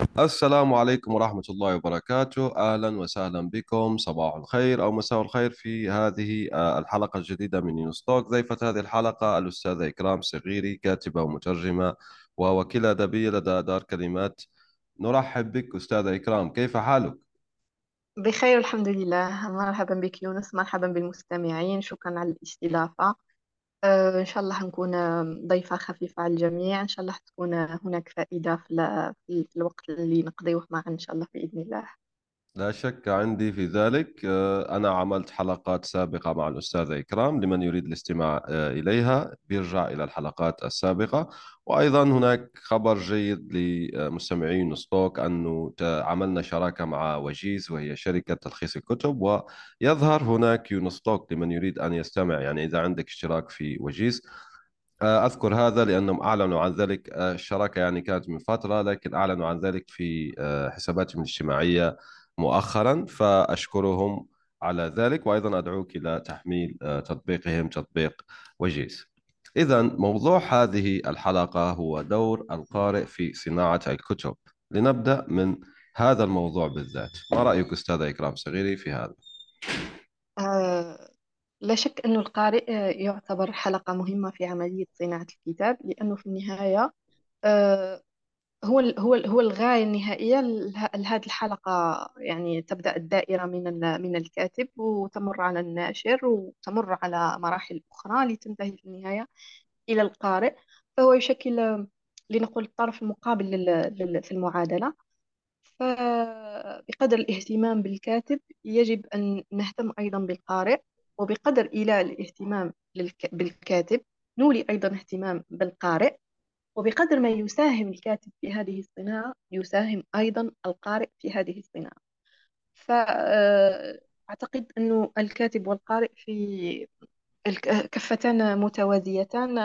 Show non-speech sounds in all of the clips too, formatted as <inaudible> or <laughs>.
السلام عليكم ورحمة الله وبركاته. أهلا وسهلا بكم. صباح الخير أو مساء الخير في هذه آه، الحلقة الجديدة من يونستوك ضيفة هذه الحلقة الأستاذة إكرام صغيري كاتبة ومترجمة ووكيلة أدبية لدى دار كلمات. نرحب بك أستاذة إكرام. كيف حالك؟ بخير الحمد لله. مرحبا بك يونس مرحبا بالمستمعين. شكرا على الاستضافة. آه، إن شاء الله حنكون ضيفة خفيفة على الجميع. إن شاء الله تكون هناك فائدة في في الوقت اللي نقضيه معا إن شاء الله بإذن الله. لا شك عندي في ذلك. آه، أنا عملت حلقات سابقة مع الأستاذة إكرام لمن يريد الاستماع آه، إليها. بيرجع إلى الحلقات السابقة. وأيضا هناك خبر جيد لمستمعي نستوك أنه عملنا شراكة مع وجيز وهي شركة تلخيص الكتب. ويظهر هناك يونستوك لمن يريد أن يستمع يعني إذا عندك اشتراك في وجيز. آه، أذكر هذا لأنهم أعلنوا عن ذلك. الشراكة يعني كانت من فترة لكن أعلنوا عن ذلك في حساباتهم الاجتماعية. مؤخرا فأشكرهم على ذلك وأيضا أدعوك إلى تحميل آه، تطبيقهم تطبيق وجيز. إذا موضوع هذه الحلقة هو دور القارئ في صناعة الكتب. لنبدأ من هذا الموضوع بالذات. ما رأيك أستاذة إكرام صغيري في هذا؟ آه لا شك أن القارئ آه، يعتبر حلقة مهمة في عملية صناعة الكتاب لأنه في النهاية آه هو هو هو الغاية النهائية لهذه الحلقة يعني تبدأ الدائرة من من الكاتب وتمر على الناشر وتمر على مراحل أخرى لتنتهي في النهاية إلى القارئ. فهو يشكل لنقول الطرف المقابل في المعادلة. فبقدر الاهتمام بالكاتب يجب أن نهتم أيضا بالقارئ وبقدر إيلاء الاهتمام بالكاتب نولي أيضا اهتمام بالقارئ. وبقدر ما يساهم الكاتب في هذه الصناعة يساهم أيضا القارئ في هذه الصناعة. فأعتقد أنه الكاتب والقارئ في كفتان متوازيتان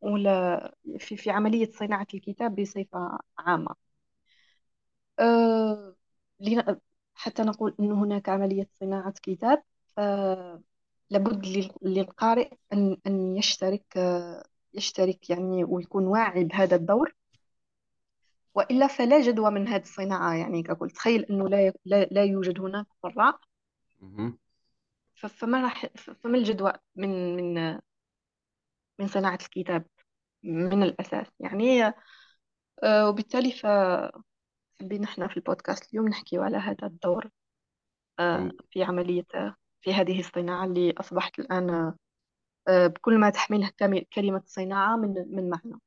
ولا في في عملية صناعة الكتاب بصفة عامة. حتى نقول أن هناك عملية صناعة كتاب لابد للقارئ أن أن يشترك يشترك يعني ويكون واعي بهذا الدور. وإلا فلا جدوى من هذه الصناعة يعني كقول. تخيل أنه لا لا, يوجد هناك قراء فما راح فما الجدوى من من من صناعة الكتاب من الأساس يعني. آه، وبالتالي ف حابين إحنا في البودكاست اليوم نحكي على هذا الدور آه، في عملية في هذه الصناعة اللي أصبحت الآن آه، بكل ما تحمله كلمة صناعة من من معنى.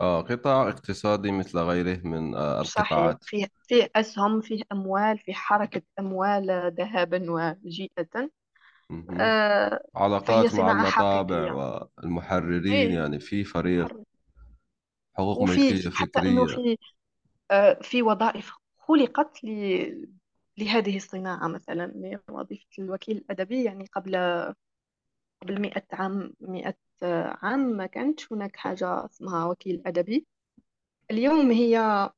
آه قطاع اقتصادي مثل غيره من آه صحيح. القطاعات. فيه فيه أسهم فيه أموال فيه حركة أموال ذهابا وجيئة. آه علاقات مع المطابع حقيقية. والمحررين إيه. يعني في فريق. حقوق وفي ملكية حتى إنه فكرية في آه، في وظائف خلقت لهذه الصناعة مثلا وظيفة الوكيل الأدبي يعني قبل قبل مئة عام مئة عام ما كانت هناك حاجة اسمها وكيل أدبي. اليوم هي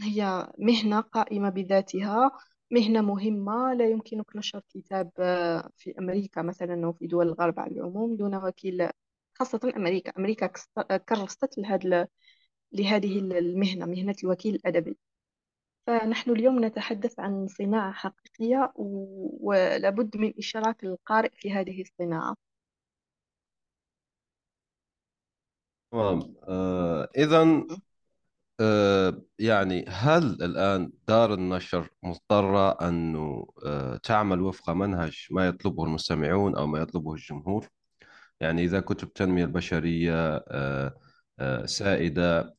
هي مهنة قائمة بذاتها مهنة مهمة. لا يمكنك نشر كتاب في أمريكا مثلا أو في دول الغرب على العموم دون وكيل خاصة أمريكا. أمريكا كرست لهذا لهذه المهنة مهنة الوكيل الأدبي. فنحن اليوم نتحدث عن صناعة حقيقية ولابد من إشراك القارئ في هذه الصناعة. تمام. آه إذا آه يعني هل الآن دار النشر مضطرة أنه آه تعمل وفق منهج ما يطلبه المستمعون أو ما يطلبه الجمهور؟ يعني إذا كتب التنمية البشرية آه آه سائدة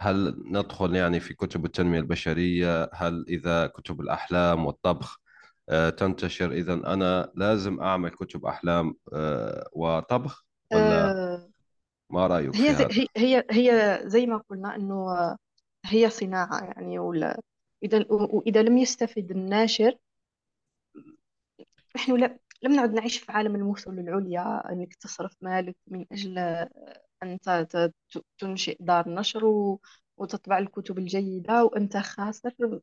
هل ندخل يعني في كتب التنمية البشرية؟ هل إذا كتب الأحلام والطبخ آه تنتشر؟ إذا أنا لازم أعمل كتب أحلام آه وطبخ ولا؟ آه، ما رأيك في هي زي هذا؟ هي هي هي زي ما قلنا إنه هي صناعة يعني ولا إذا وإذا لم يستفد الناشر نحن لا- لم نعد نعيش في عالم المثل العليا إنك تصرف مالك من أجل أن ت- ت- تنشئ دار نشر و- وتطبع الكتب الجيدة وأنت خاسر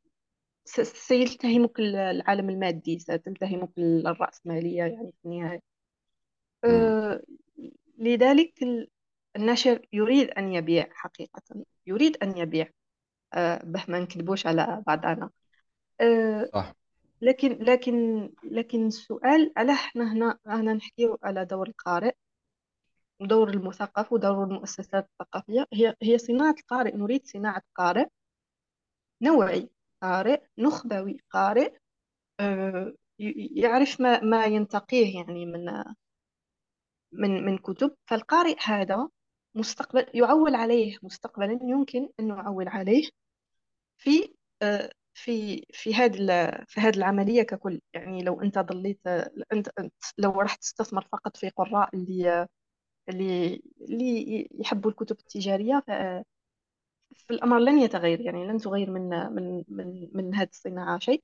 س- سيلتهمك العالم المادي ستلتهمك الرأسمالية يعني في النهاية مم. أه، لذلك الناشر يريد أن يبيع حقيقة يريد أن يبيع. أه، به ما نكذبوش على بعضنا. أه، صح. لكن لكن لكن السؤال علاه إحنا هنا رانا نحكيو على دور القارئ ودور المثقف ودور المؤسسات الثقافية. هي هي صناعة القارئ نريد صناعة قارئ نوعي قارئ نخبوي قارئ. ي- يعرف ما ما ينتقيه يعني من من من كتب. فالقارئ هذا مستقبل يعول عليه مستقبلا يمكن أن يعول عليه في آه، في في هذه في هذه العملية ككل. يعني لو أنت ضليت أنت لو راح تستثمر فقط في قراء اللي اللي اللي يحبوا الكتب التجارية ف- فالأمر لن يتغير. يعني لن تغير من من من من هذه الصناعة شيء.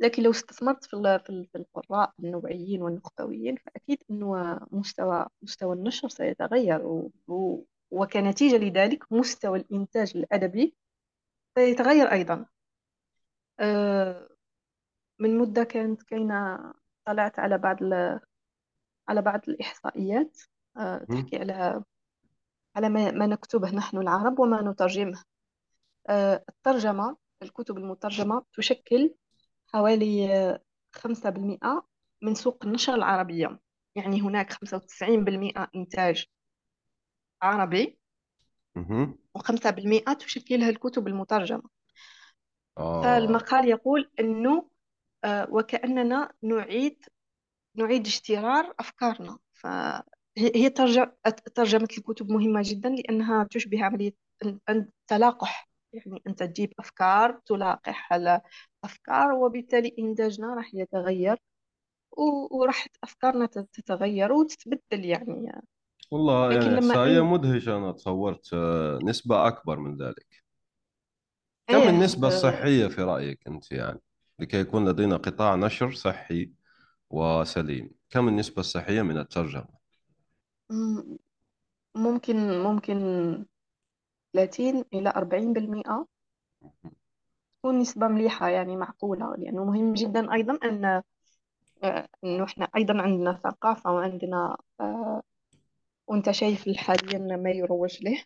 لكن لو استثمرت في في ال- في القراء النوعيين والنخبويين فأكيد أنه مستوى مستوى النشر سيتغير و وكنتيجة لذلك مستوى الإنتاج الأدبي سيتغير أيضا آه، من مدة كانت كاينة طلعت على بعض ال- على بعض الإحصائيات آه،. تحكي على على ما ما نكتبه نحن العرب وما نترجمه آه، الترجمة الكتب المترجمة تشكل حوالي آه، خمسة بالمئة من سوق النشر العربية. يعني هناك خمسة وتسعين بالمئة إنتاج عربي مهم. وخمسة بالمئة تشكلها الكتب المترجمة. آه. فالمقال يقول أنه آه، وكأننا نعيد نعيد اشترار أفكارنا. فهي هي ترجم ترجمة الكتب مهمة جدا لأنها تشبه عملية ال- التلاقح. يعني أنت تجيب أفكار تلاقح على أفكار وبالتالي إنتاجنا راح يتغير وراح أفكارنا تت- تتغير وتتبدل يعني. والله لكن يعني لما إحصائية إن مدهشة أنا تصورت آه، نسبة أكبر من ذلك. كم إيه النسبة الصحية في رأيك أنت يعني؟ لكي يكون لدينا قطاع نشر صحي وسليم. كم النسبة الصحية من الترجمة؟ ممكن ممكن 30 إلى 40% تكون نسبة مليحة يعني معقولة لأنه مهم جدا أيضا أن آه، إنه إحنا أيضا عندنا ثقافة وعندنا آه، وأنت شايف حاليا ما يروج له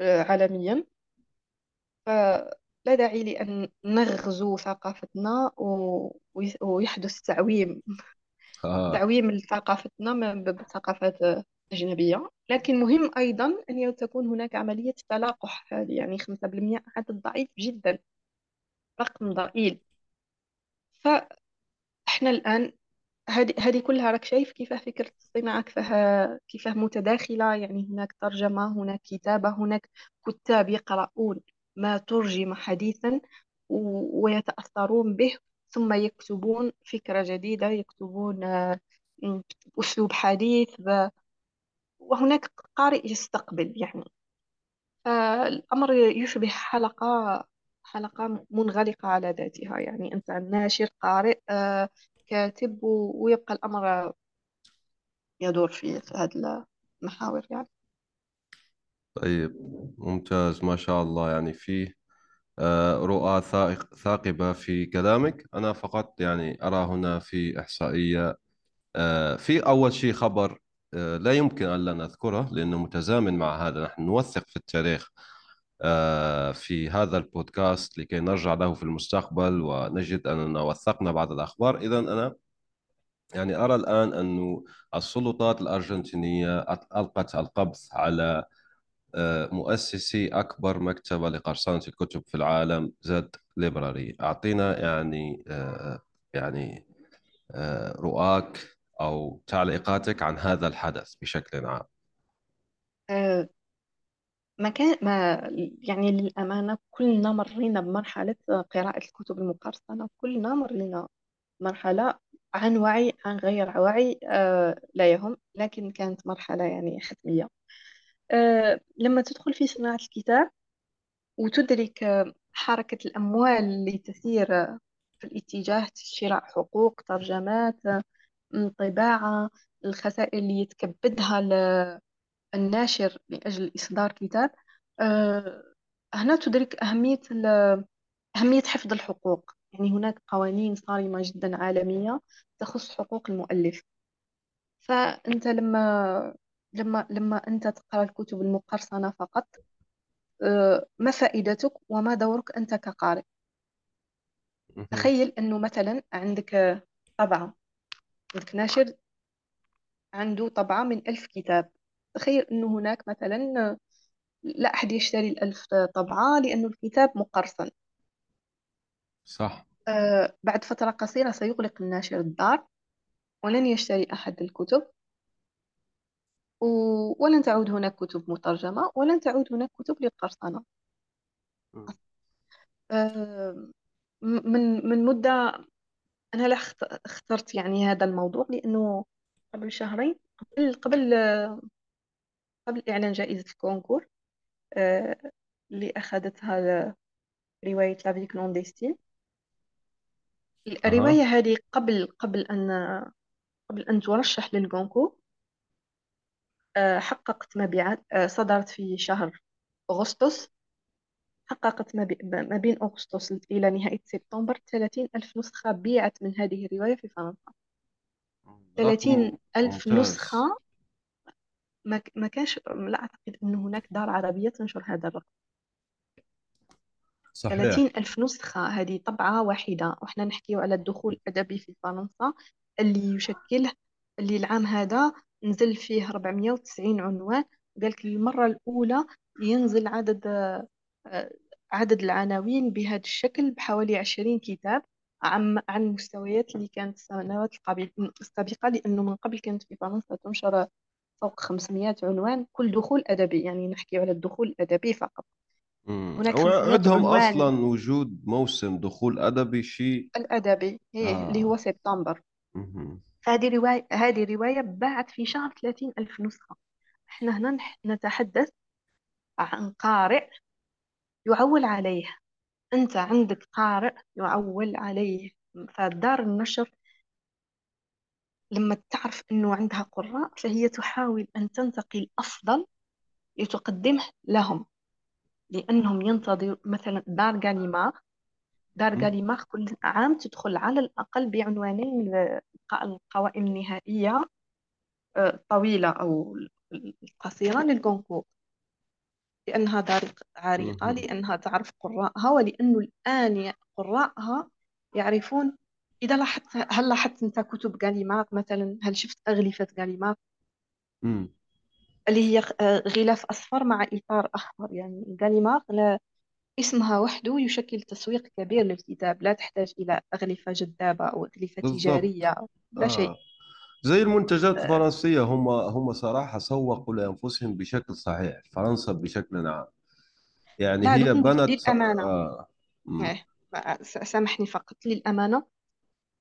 آه، عالميا. فلا داعي لأن نغزو ثقافتنا و- ويحدث تعويم. آه. تعويم لثقافتنا بثقافات آه، أجنبية لكن مهم أيضا أن تكون هناك عملية تلاقح هذه يعني 5% عدد ضعيف جدا رقم ضئيل. فإحنا الآن هذه كلها راك شايف كيف فكرة الصناعة كيفاه كيفاه متداخلة؟ يعني هناك ترجمة هناك كتابة هناك كتاب يقرؤون ما ترجم حديثا ويتأثرون به ثم يكتبون فكرة جديدة يكتبون آه، أسلوب حديث وهناك قارئ يستقبل يعني. فالأمر يشبه حلقة حلقة منغلقة على ذاتها يعني. أنت ناشر قارئ آه، كاتب ويبقى الأمر يدور في هذه المحاور يعني. طيب ممتاز ما شاء الله يعني في آه، رؤى ثاقبة في كلامك. أنا فقط يعني أرى هنا في إحصائية آه، في أول شيء خبر لا يمكن أن لا نذكره لأنه متزامن مع هذا. نحن نوثق في التاريخ آه، في هذا البودكاست لكي نرجع له في المستقبل ونجد أننا وثقنا بعض الأخبار. إذا أنا يعني أرى الآن أن السلطات الأرجنتينية ألقت القبض على آه، مؤسسي أكبر مكتبة لقرصنة الكتب في العالم زد ليبراري أعطينا يعني آه، يعني آه، رؤاك أو تعليقاتك عن هذا الحدث بشكل عام؟ آه، ما كان ما يعني للأمانة كلنا مرينا بمرحلة قراءة الكتب المقرصنة كلنا مرينا مرحلة عن وعي عن غير وعي آه، لا يهم لكن كانت مرحلة يعني حتمية. آه، لما تدخل في صناعة الكتاب وتدرك حركة الأموال اللي تسير في الاتجاه شراء حقوق ترجمات آه، طباعة الخسائر اللي يتكبدها ل- الناشر لأجل إصدار كتاب. آه، هنا تدرك أهمية ال- أهمية حفظ الحقوق. يعني هناك قوانين صارمة جدا عالمية تخص حقوق المؤلف. فأنت لما لما لما أنت تقرأ الكتب المقرصنة فقط آه، ما فائدتك وما دورك أنت كقارئ؟ مهم. تخيل أنه مثلا عندك آه، طبعة عندك ناشر عنده طبعة من ألف كتاب. تخيل أنه هناك مثلا لا أحد يشتري الألف طبعة لأنه الكتاب مقرصن صح. آه، بعد فترة قصيرة سيغلق الناشر الدار ولن يشتري أحد الكتب. و- ولن تعود هناك كتب مترجمة ولن تعود هناك كتب للقرصنة. آه، من من مدة أنا لا اخت- اخترت يعني هذا الموضوع لأنه قبل شهرين قبل قبل قبل إعلان جائزة الكونكور آه، اللي أخذتها رواية La Vie clandestine. الرواية أها هذه قبل قبل أن قبل أن ترشح للكونكور آه، حققت مبيعات آه، صدرت في شهر أغسطس. حققت ما بي- ما بين أغسطس إلى نهاية سبتمبر 30 ألف نسخة بيعت من هذه الرواية في فرنسا. 30 رقم ألف ممتاز. نسخة ما كانش لا أعتقد أن هناك دار عربية تنشر هذا الرقم. صحيح. 30 ألف نسخة هذه طبعة واحدة. وإحنا نحكي على الدخول الأدبي في فرنسا اللي يشكله اللي العام هذا نزل فيه 490 عنوان. قالك للمرة الأولى ينزل عدد عدد العناوين بهذا الشكل بحوالي 20 كتاب عن عن المستويات اللي كانت السنوات السابقة لأنه من قبل كانت في فرنسا تنشر فوق 500 عنوان كل دخول أدبي يعني نحكي على الدخول الأدبي فقط. هناك 500 وعندهم عنوان. أصلا وجود موسم دخول أدبي شيء الأدبي هي اللي هو آه سبتمبر. فهذه رواية هذه رواية باعت في شهر 30 ألف نسخة. إحنا هنا نتحدث عن قارئ يعول عليه أنت عندك قارئ يعول عليه فدار النشر لما تعرف أنه عندها قراء فهي تحاول أن تنتقي الأفضل لتقدمه لهم. لأنهم ينتظروا مثلا دار غاليمار دار مم. غاليمار كل عام تدخل على الأقل بعنوانين القوائم النهائية آه، الطويلة أو القصيرة للكونكور لأنها دار عريقة. لأنها تعرف قراءها ولأنه الآن قراءها يعرفون إذا لاحظت هل لاحظت أنت كتب غاليمار مثلا؟ هل شفت أغلفة غاليمار. اللي هي آه، غلاف أصفر مع إطار أحمر يعني غاليمار لا اسمها وحده يشكل تسويق كبير للكتاب لا تحتاج إلى أغلفة جذابة أو أغلفة بالضبط. تجارية لا شيء. آه. زي المنتجات آه، الفرنسية هم هم صراحة سوقوا لأنفسهم بشكل صحيح فرنسا بشكل عام. يعني لا هي بنت للأمانة آه. سامحني فقط. للأمانة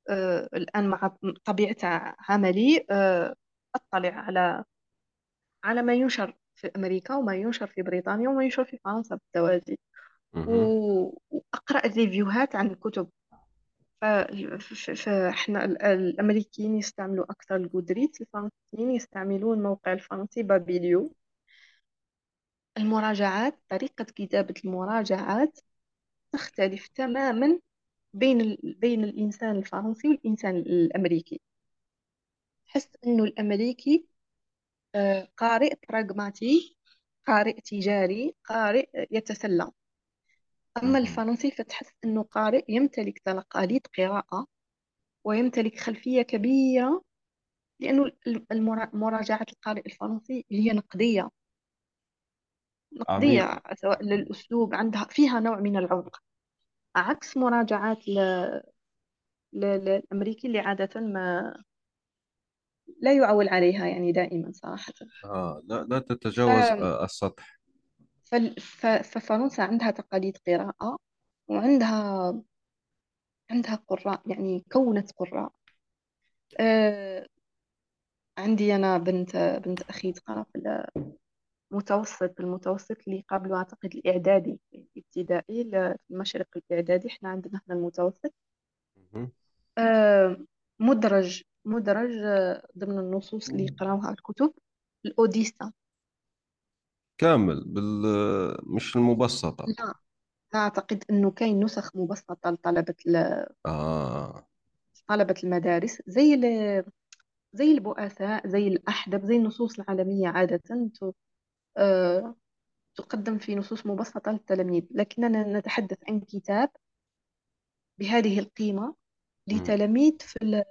آه، الآن مع طبيعة عملي آه، أطلع على على ما ينشر في أمريكا وما ينشر في بريطانيا وما ينشر في فرنسا بالتوازي. مهم. و- وأقرأ الريفيوهات عن الكتب. ف- ف- فإحنا ال- الأمريكيين يستعملوا أكثر الجودريتس الفرنسيين يستعملون الموقع الفرنسي بابيليو المراجعات طريقة كتابة المراجعات تختلف تماما بين. بين الإنسان الفرنسي والإنسان الأمريكي تحس إنه الأمريكي آه، قارئ براغماتي قارئ تجاري قارئ يتسلى أما. الفرنسي فتحس إنه قارئ يمتلك تقاليد قراءة ويمتلك خلفية كبيرة لأنه المرا- مراجعة القارئ الفرنسي هي نقدية. عميق نقدية سواء للأسلوب عندها فيها نوع من العمق. عكس مراجعات ل... ل... للأمريكي اللي عادة ما لا يعول عليها يعني دائما صراحة. آه لا لا ف... تتجاوز آه السطح. فال- ف... ففرنسا عندها تقاليد قراءة وعندها عندها قراء يعني كونت قراء. آه عندي أنا بنت بنت أخي تقرأ في ال- متوسط المتوسط اللي قبله أعتقد الإعدادي الابتدائي ل- المشرق الإعدادي إحنا عندنا هنا المتوسط. مهم. آه، مدرج مدرج آه، ضمن النصوص اللي يقراوها الكتب الأوديسا كامل بال مش المبسطة. لا لا أعتقد أنه كاين نسخ مبسطة لطلبة ال- آه. طلبة المدارس زي ال- زي البؤساء زي الأحدب زي النصوص العالمية عادة ت- آه، تقدم في نصوص مبسطة للتلاميذ. لكننا نتحدث عن كتاب بهذه القيمة مم. لتلاميذ في ال-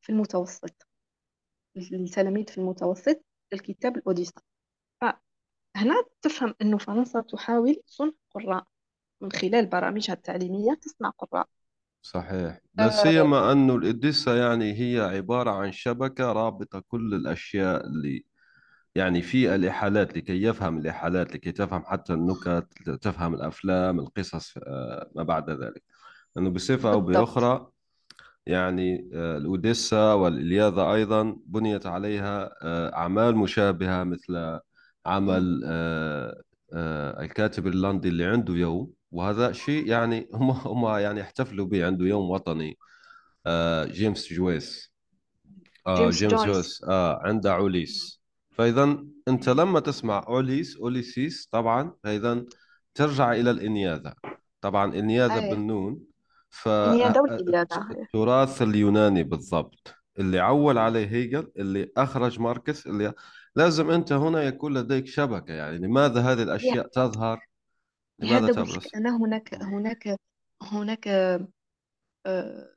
في المتوسط. التلاميذ في المتوسط الكتاب الأوديسا فهنا تفهم أنه فرنسا تحاول صنع قراء. من خلال برامجها التعليمية تصنع قراء. صحيح. لا آه، سيما أنه الإديسا يعني هي عبارة عن شبكة رابطة كل الأشياء اللي يعني في الإحالات لكي يفهم الإحالات لكي تفهم حتى النكت تفهم الأفلام القصص آه، ما بعد ذلك. أنه بصفة أو بأخرى يعني آه، الأوديسا والإلياذة أيضا بنيت عليها أعمال مشابهة مثل. عمل آه، آه، الكاتب الإيرلندي اللي عنده يوم وهذا شيء يعني <laughs> هم هم يعني احتفلوا به عنده يوم وطني آه، جيمس جويس. جيمس جيمس جويس. آه عنده عوليس فإذا أنت لما تسمع أوليس أوليسيس طبعا فإذا ترجع إلى الإنياذة. طبعا إنياذة أيه. بالنون اليابان فالتراث اليوناني بالضبط. اللي عول عليه هيجل اللي أخرج ماركس اللي لازم أنت هنا يكون لديك شبكة يعني. لماذا هذه هي الأشياء تظهر؟ لماذا هذا تبرز؟ أنا هناك هناك هناك آه،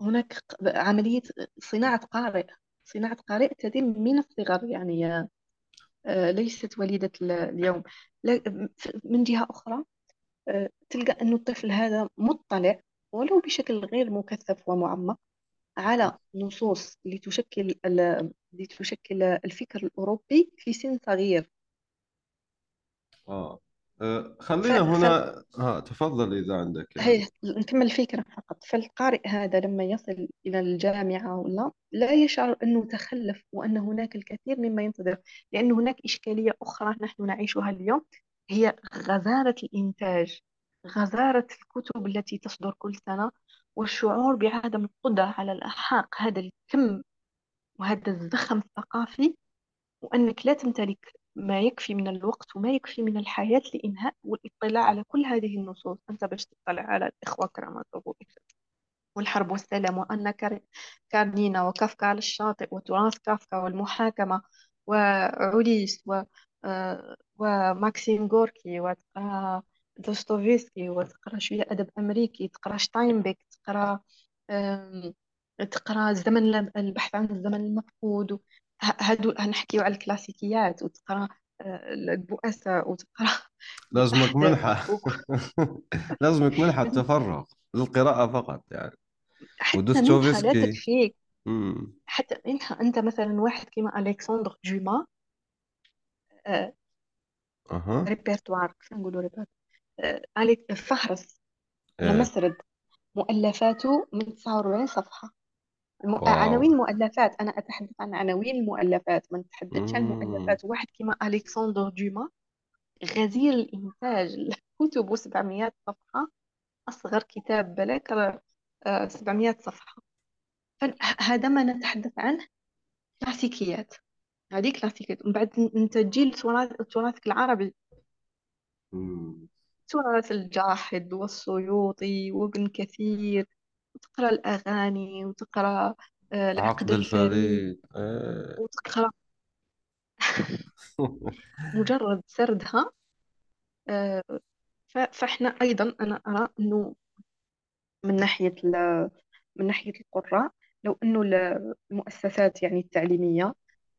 هناك ق- عملية صناعة قارئ صناعة قارئ تتم من الصغر يعني آه، ليست وليدة ال- اليوم. لا- من جهة أخرى آه، تلقى أن الطفل هذا مطلع ولو بشكل غير مكثف ومعمق على نصوص لتشكل ال- لتشكل الفكر الأوروبي في سن صغير. آه. آه، ف... خلينا هنا ها تفضل إذا عندك يعني. هي نكمل الفكرة فقط. فالقارئ هذا لما يصل إلى الجامعة ولا لا يشعر أنه تخلف وأن هناك الكثير مما ينتظر لأن هناك إشكالية أخرى نحن نعيشها اليوم هي غزارة الإنتاج غزارة الكتب التي تصدر كل سنة والشعور بعدم القدرة على الإلحاق هذا الكم وهذا الزخم الثقافي وأنك لا تمتلك ما يكفي من الوقت وما يكفي من الحياة لإنهاء والاطلاع على كل هذه النصوص. أنت باش تطلع على الإخوة كرامازوف والحرب والسلام وأن كار- كارنينا وكافكا على الشاطئ وتراث كافكا والمحاكمة وعوليس و آه، وماكسيم غوركي وتقرأ دوستويفسكي وتقرأ شوية أدب أمريكي تقرأ شتاينبيك تقرأ تقرا الزمن البحث عن الزمن المفقود هادو نحكيو على الكلاسيكيات وتقرا آه، البؤساء وتقرا <laughs> <laughs> لازمك منحة. لازمك منحة تفرغ للقراءة فقط يعني. ودوستويفسكي حتى منها إنت مثلا واحد كيما الكسندر دوما آه أها. ريبرتوار كيف نقولوا ريبرتوار آه فهرس ولا إيه. مسرد مؤلفاته من 49 صفحة. الم... wow. عناوين مؤلفات. أنا أتحدث عن عناوين المؤلفات ما نتحدثش عن مؤلفات. واحد كيما ألكسندر دوما غزير الإنتاج الكتب 700 صفحة أصغر كتاب بلاك آه 700 صفحة. فهذا ما نتحدث عنه كلاسيكيات هذه كلاسيكيات ومن بعد انت تجي لتراث- تراثك العربي. تراث الجاحظ والسيوطي وابن كثير. وتقرأ الأغاني وتقرأ آه، العقد عقد الفريد الفريد إيه وتقرأ. <laughs> مجرد سردها آه، ف- فإحنا أيضا أنا أرى أنه من ناحية ال- من ناحية القراء لو أنه ال- المؤسسات يعني التعليمية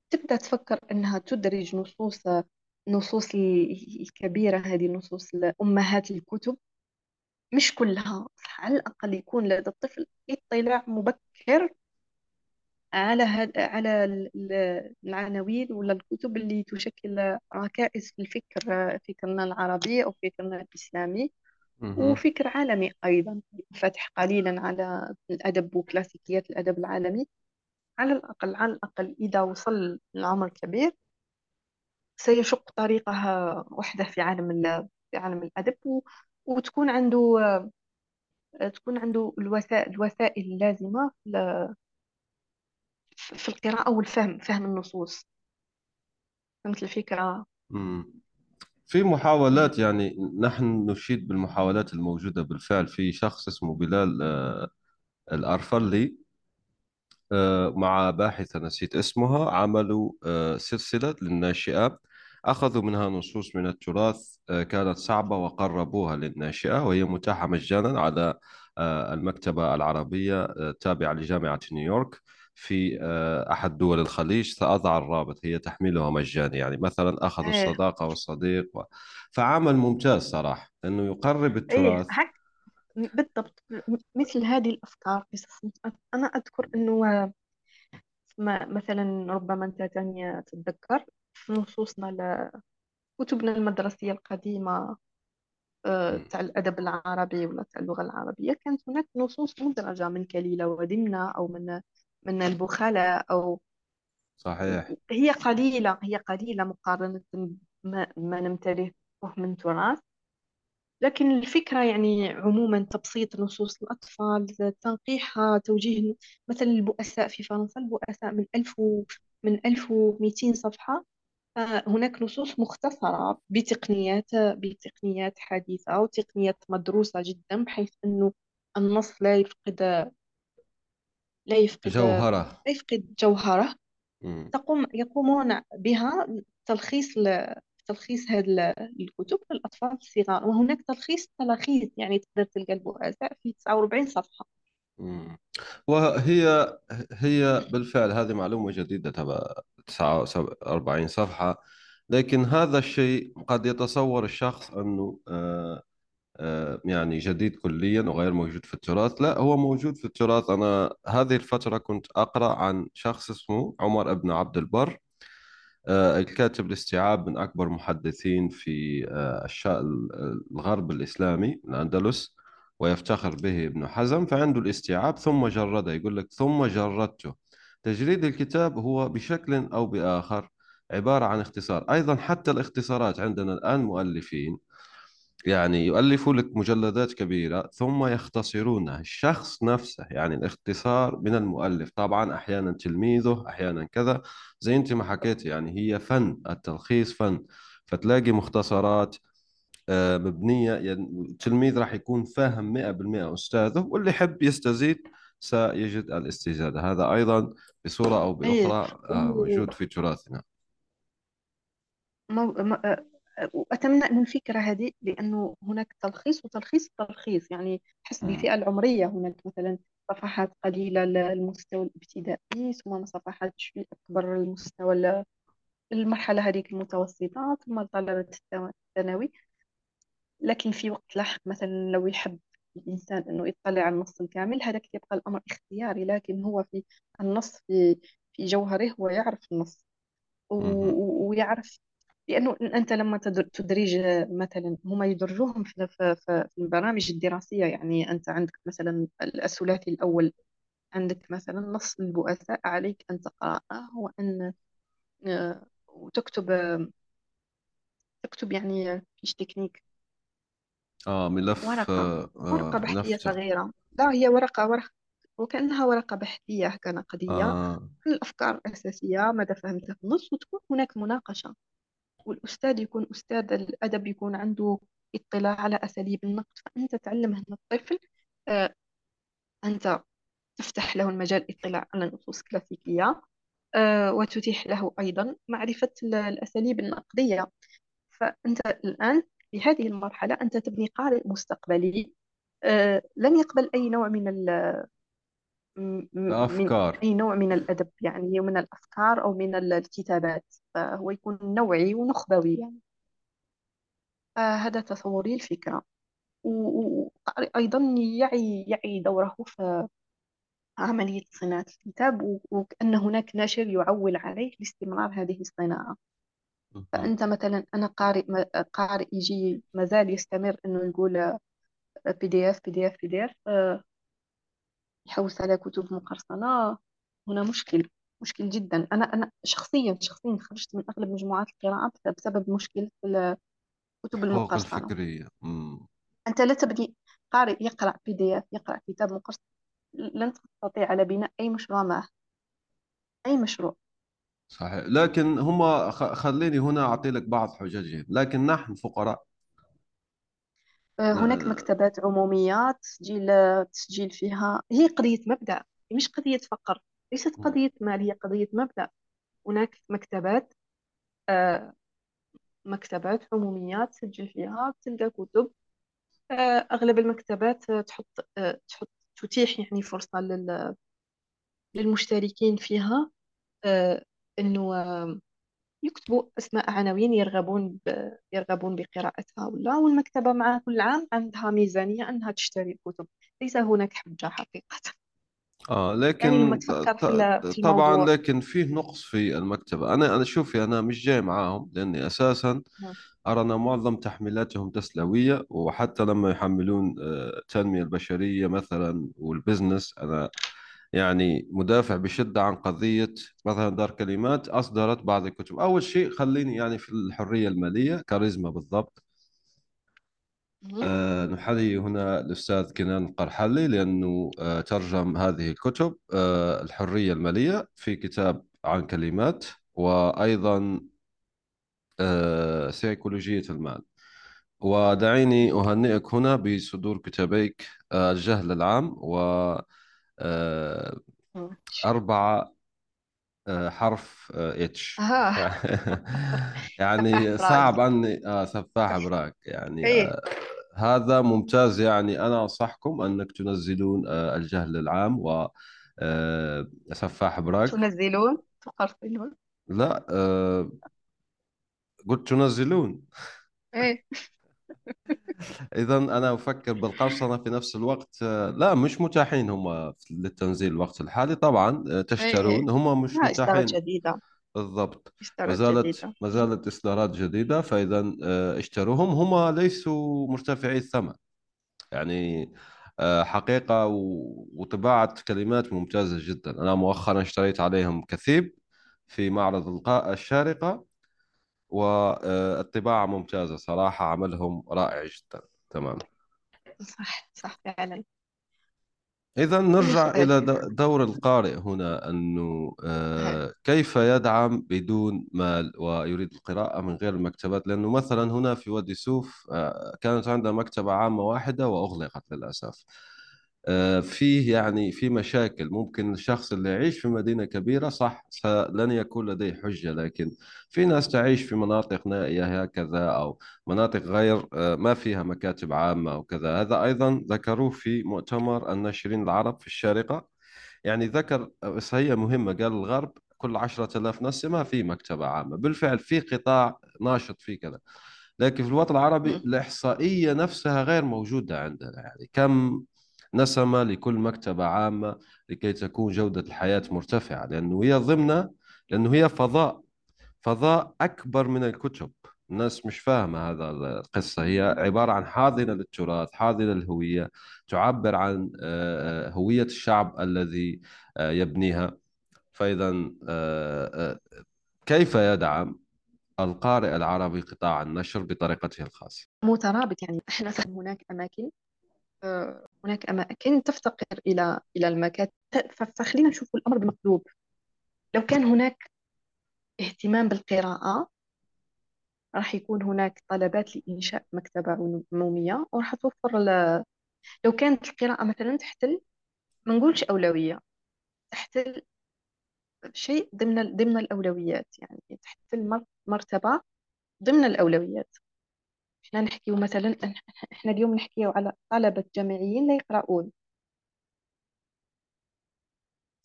تبدأ تفكر أنها تدرج نصوص نصوص ال- الكبيرة هذه النصوص أمهات الكتب مش كلها على الأقل يكون لدى الطفل اطلاع مبكر على هاد على ال- ال- العناوين ولا الكتب اللي تشكل ركائز في الفكر فكرنا العربي أو فكرنا الإسلامي مهم. وفكر عالمي أيضا فتح قليلا على الأدب وكلاسيكيات الأدب العالمي على الأقل على الأقل إذا وصل العمر كبير سيشق طريقه وحده في عالم ال- في عالم الأدب وتكون عنده تكون عنده الوسائل الوسائل اللازمة ل- في القراءة والفهم فهم النصوص. فهمت الفكرة. في محاولات يعني نحن نشيد بالمحاولات الموجودة بالفعل. في شخص اسمه بلال آه، الأرفلي آه، مع باحثة نسيت اسمها عملوا آه، سلسلة للناشئة أخذوا منها نصوص من التراث آه، كانت صعبة وقربوها للناشئة وهي متاحة مجانا على آه، المكتبة العربية آه، التابعة لجامعة نيويورك في أحد دول الخليج سأضع الرابط هي تحميلها مجاني يعني مثلا أخذوا إيه. الصداقة والصديق و... فعمل ممتاز صراحة أنه يقرب إيه التراث. بالضبط مثل هذه الأفكار أنا أذكر أنه ما مثلا ربما أنت تتذكر في نصوصنا لكتبنا المدرسية القديمة آه، مم. تاع الأدب العربي ولا تاع اللغة العربية كانت هناك نصوص مدرجة من كليلة ودمنة أو من من البخلاء أو صحيح. هي قليلة هي قليلة مقارنة ما, ما نمتلكه من تراث. لكن الفكرة يعني عموما تبسيط نصوص الأطفال تنقيحها توجيه مثلا البؤساء في فرنسا البؤساء من ألف و من 1200 صفحة. فهناك نصوص مختصرة بتقنيات بتقنيات حديثة وتقنيات مدروسة جدا بحيث أنه النص لا يفقد لا يفقد لا جوهرة يفقد جوهرة. مم. تقوم يقومون بها تلخيص ل- تلخيص هذه الكتب للأطفال الصغار. وهناك تلخيص تلخيص يعني تقدر تلقى البؤساء في 49 صفحة. وهي هي بالفعل هذه معلومة جديدة تبع 49 صفحة. لكن هذا الشيء قد يتصور الشخص أنه آه، آه، يعني جديد كليا وغير موجود في التراث. لا هو موجود في التراث. أنا هذه الفترة كنت أقرأ عن شخص اسمه عمر بن عبد البر آه، الكاتب الاستيعاب من أكبر محدثين في الشا- الغرب الإسلامي الأندلس. ويفتخر به ابن حزم فعنده الاستيعاب ثم جرده يقول لك ثم جردته. تجريد الكتاب هو بشكل أو بآخر عبارة عن اختصار. أيضا حتى الاختصارات عندنا الآن مؤلفين. يعني يؤلفوا لك مجلدات كبيرة ثم يختصرونها الشخص نفسه. يعني الاختصار من المؤلف. طبعا أحيانا تلميذه أحيانا كذا. زي أنت ما حكيت يعني هي فن التلخيص فن. فتلاقي مختصرات آه، مبنية يعني التلميذ راح يكون فاهم 100% أستاذه واللي يحب يستزيد سيجد الاستزادة. هذا أيضا بصورة أو إيه بأخرى آه، موجود في تراثنا. مو... م... آه، وأتمنى أن الفكرة هذه لأنه هناك تلخيص وتلخيص تلخيص. يعني حسب مم. الفئة العمرية هناك مثلا صفحات قليلة للمستوى الابتدائي ثم صفحات شوي أكبر للمستوى ال- المرحلة هذيك المتوسطة ثم الثانو- الثانوي. لكن في وقت لاحق مثلا لو يحب الإنسان أنه يطلع على النص الكامل هذاك يبقى الأمر اختياري لكن هو في النص في في جوهره هو يعرف النص. ويعرف لأنه أنت لما تدر- تدرج مثلا هم يدرجوهم في في في البرامج الدراسية يعني أنت عندك مثلا الثلاثي الأول عندك مثلا نص البؤساء عليك أن تقرأه وأن آه، وتكتب تكتب يعني فيش تكنيك. آه ملف ورقة آه ورقة آه، بحثية ملف. صغيرة. لا هي ورقة ورقة وكأنها ورقة بحثية كنقدية آه. عن الأفكار الأساسية ماذا فهمت؟ في النص وتكون هناك مناقشة. والأستاذ يكون أستاذ الأدب يكون عنده اطلاع على أساليب النقد. فأنت تعلم هنا الطفل آه، أنت تفتح له المجال اطلاع على نصوص كلاسيكية آه، وتتيح له أيضا معرفة ال- الأساليب النقدية. فأنت الآن في هذه المرحلة أنت تبني قارئ مستقبلي. آه، لن يقبل أي نوع من ال م- من الأفكار. أي نوع من الأدب يعني من الأفكار أو من ال- الكتابات. فهو يكون نوعي ونخبوي. يعني فهذا تصوري الفكرة. وأيضا يعي يعي دوره في عملية صناعة الكتاب وكأن هناك ناشر يعول عليه لاستمرار هذه الصناعة. فأنت مثلا أنا قارئ قارئ يجي مازال يستمر إنه يقول بي دي اف بي دي اف بي دي اف يحوس على كتب مقرصنة. هنا مشكل مشكل جدا. أنا أنا شخصيا شخصيا خرجت من أغلب مجموعات القراءة بسبب مشكلة الكتب فوق المقرصنة. الفكرية. مم. أنت لا تبني قارئ يقرأ بي دي إف يقرأ كتاب مقرصن لن تستطيع على بناء أي مشروع معه أي مشروع. صحيح. لكن هم خ- خليني هنا أعطي لك بعض حججهم. لكن نحن فقراء. آه، هناك آه، مكتبات عمومية تسجيل تسجيل فيها. هي قضية مبدأ مش قضية فقر ليست مم. قضية مال هي قضية مبدأ. هناك مكتبات آه، مكتبات عمومية تسجل فيها تلقى كتب. آه، أغلب المكتبات آه، تحط آه، تحط تتيح يعني فرصة لل- للمشتركين فيها. آه، يكتبوا أسماء عناوين يرغبون ب... يرغبون بقراءتها ولا والمكتبة مع كل عام عندها ميزانية أنها تشتري الكتب ليس هناك حجة حقيقة. آه يعني لكن في في طبعا لكن فيه نقص في المكتبة. أنا أنا شوفي أنا مش جاي معاهم لأني أساسا نعم. أرى أن معظم تحميلاتهم تسلوية وحتى لما يحملون آه، التنمية البشرية مثلا والبزنس أنا يعني مدافع بشدة عن قضية مثلا دار كلمات أصدرت بعض الكتب أول شيء خليني يعني في الحرية المالية كاريزما بالضبط. آه، نحيي هنا الأستاذ كنان القرحلي لأنه آه، ترجم هذه الكتب آه، الحرية المالية في كتاب عن كلمات وأيضا آه، سيكولوجية المال ودعيني أهنئك هنا بصدور كتابيك آه، الجهل العام و. أربعة آه، حرف اتش آه. <laughs> يعني صعب أني آه سفاح براك يعني إيه. هذا ممتاز يعني. أنا أنصحكم أنك تنزلون آه، الجهل العام و آه، سفاح براك. تنزلون؟ تقرصنون لا آه، قلت تنزلون. إيه. <laughs> إذا أنا أفكر بالقرصنة في نفس الوقت. آه، لا مش متاحين هم للتنزيل الوقت الحالي. طبعا آه، إيه إيه. تشترون هم مش متاحين. جديدة. بالضبط. ما زالت ما زالت إصدارات جديدة فإذا آه، اشتروهم. هم ليسوا مرتفعي الثمن. يعني آه، حقيقة و- وطباعة كلمات ممتازة جدا. أنا مؤخرا اشتريت عليهم كثيب في معرض القاء الشارقة. والطباعة ممتازة صراحة عملهم رائع جدا. تمام. صح صح فعلا. إذا نرجع إلى دور القارئ هنا أنه. آه، كيف يدعم بدون مال ويريد القراءة من غير المكتبات؟ لأنه مثلا هنا في وادي سوف آه، كانت عندنا مكتبة عامة واحدة وأغلقت للأسف. فيه يعني في مشاكل. ممكن الشخص اللي يعيش في مدينة كبيرة صح لن يكون لديه حجة لكن في ناس تعيش في مناطق نائية هكذا أو مناطق غير آه، ما فيها مكاتب عامة أو كذا. هذا أيضا ذكروه في مؤتمر الناشرين العرب في الشارقة. يعني ذكر هي مهمة قال الغرب كل عشرة آلاف نسمة ما في مكتبة عامة. بالفعل في قطاع ناشط في كذا. لكن في الوطن العربي. الإحصائية نفسها غير موجودة عندنا. يعني كم نسمة لكل مكتبة عامة لكي تكون جودة الحياة مرتفعة لأنه هي ضمن لأنه هي فضاء فضاء أكبر من الكتب. الناس مش فاهمة هذا القصة. هي عبارة عن حاضنة للتراث حاضنة للهوية تعبر عن آه، آه، هوية الشعب الذي آه، يبنيها. فإذا كيف يدعم القارئ العربي قطاع النشر بطريقته الخاصة؟ مترابط يعني إحنا هناك أماكن آه، هناك أماكن تفتقر إلى إلى المكاتب فخلينا نشوف الأمر بمقلوب لو كان هناك اهتمام بالقراءة راح يكون هناك طلبات لإنشاء مكتبة عمومية وراح توفر ل... لو كانت القراءة مثلا تحتل ما نقولش أولوية تحتل شيء ضمن ضمن الأولويات. يعني تحتل مر- مرتبة ضمن الأولويات. إحنا نحكيو مثلا إحنا اليوم نحكيو على طلبة جامعيين لا يقرؤون.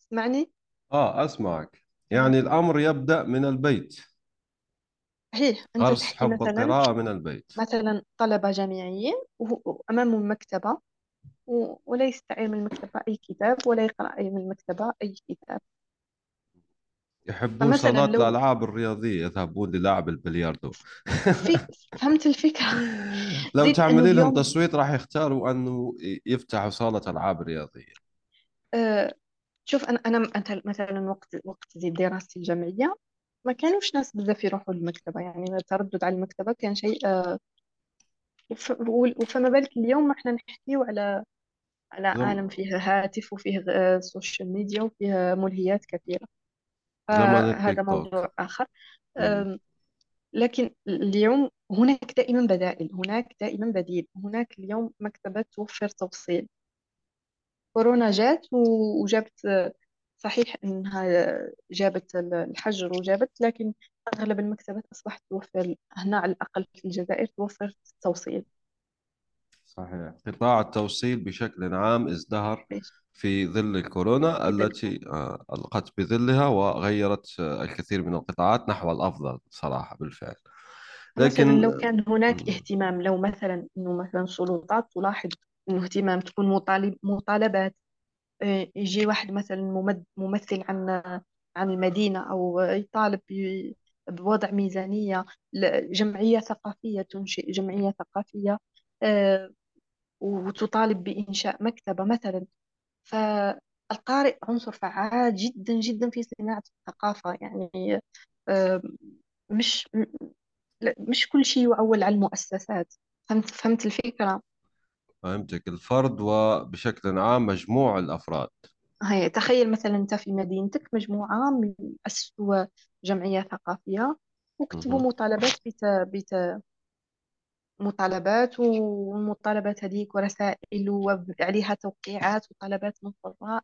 اسمعني آه أسمعك. يعني الأمر يبدأ من البيت. صحيح. أنت غرس تحكي حب مثلا القراءة من البيت؟ مثلا طلبة جامعيين وهو- وأمامهم مكتبة و- ولا يستعير من المكتبة أي كتاب ولا يقرأ أي من المكتبة أي كتاب. يحبون صالات لو الألعاب الرياضية يذهبون للعب البلياردو. في <laughs> فهمت الفكرة. <laughs> لو تعملي لهم اليوم تصويت راح يختاروا أنه يفتحوا صالة ألعاب رياضية. آه شوف أنا أنا مثلا وقت وقت دراستي الجامعية ما كانوش ناس بزاف يروحوا للمكتبة. يعني التردد على المكتبة كان شيء آه، وف- وفما بالك اليوم إحنا نحكيو على على زم... عالم فيه هاتف وفيه social media وفيه ملهيات كثيرة. فهذا التيك توك. موضوع آخر. مم. لكن اليوم هناك دائما بدائل هناك دائما بديل هناك اليوم مكتبات توفر توصيل. كورونا جات وجابت صحيح أنها جابت الحجر وجابت لكن أغلب المكتبات أصبحت توفر هنا على الأقل في الجزائر توفر التوصيل صحيح. قطاع التوصيل بشكل عام ازدهر؟ في ظل الكورونا التي آه، ألقت بظلها وغيرت الكثير من القطاعات نحو الأفضل صراحة بالفعل. مثلا لكن لو كان هناك اهتمام لو مثلا أنه مثلا السلطات تلاحظ أنه اهتمام تكون مطالب مطالبات آه، يجي واحد مثلا ممثل عن عن المدينة أو يطالب بوضع ميزانية جمعية ثقافية تنشئ جمعية ثقافية وتطالب بإنشاء مكتبة مثلا. فالقارئ عنصر فعال جدا جدا في صناعة الثقافة. يعني آه، مش مش كل شيء يعول على المؤسسات. فهمت فهمت الفكرة؟ فهمتك. الفرد وبشكل عام مجموع الأفراد. هي تخيل مثلا أنت في مدينتك مجموعة من أسسوا جمعية ثقافية وكتبوا مهم. مطالبات بت... بت... مطالبات والمطالبات هذيك ورسائل وعليها توقيعات وطلبات من قراء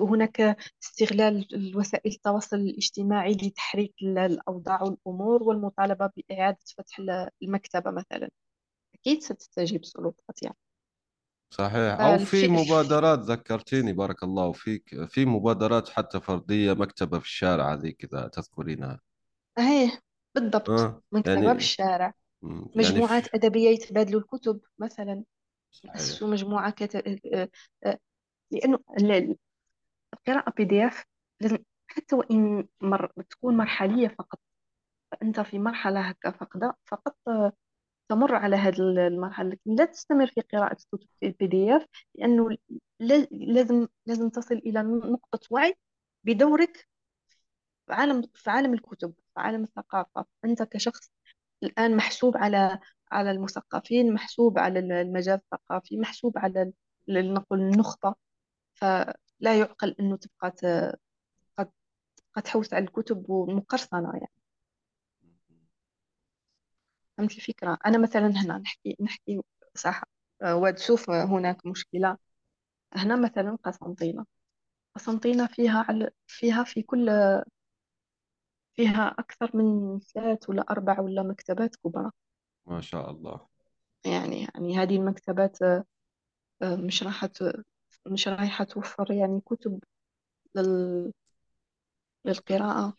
وهناك استغلال الوسائل التواصل الاجتماعي لتحريك ال- الأوضاع والأمور والمطالبة بإعادة فتح ال- المكتبة مثلا. أكيد ستستجيب السلطات يعني صحيح. أو في. <laughs> مبادرات ذكرتيني بارك الله فيك. في مبادرات حتى فردية مكتبة في الشارع هذيك إذا تذكرينها. هي بالضبط. آه مكتبة يعني بالشارع مم، يعني مجموعات أدبية يتبادلوا الكتب مثلا. صحيح. يأسسوا مجموعة كت... آه، آه، لأنه ال- القراءة PDF لازم حتى وإن مر... تكون مرحلية فقط. فأنت في مرحلة هكا فقط فقط آه، تمر على هذه المرحلة. لكن لا تستمر في قراءة الكتب ال PDF لأنه لا- لازم لازم تصل إلى نقطة وعي بدورك في عالم في عالم الكتب في عالم الثقافة. أنت كشخص الآن محسوب على على المثقفين محسوب على المجال الثقافي محسوب على نقول النخبة فلا يعقل أنه تبقى تبقى تحوس على الكتب ومقرصنة يعني. فهمت الفكرة؟ أنا مثلا هنا نحكي نحكي صح. آه، وتشوف هناك مشكلة. هنا مثلا قسنطينة. قسنطينة فيها على فيها في كل فيها أكثر من ثلاث ولا أربع ولا مكتبات كبرى. ما شاء الله. يعني يعني هذه المكتبات آه، مش راح ت- مش رايحة توفر يعني كتب لل... للقراءة.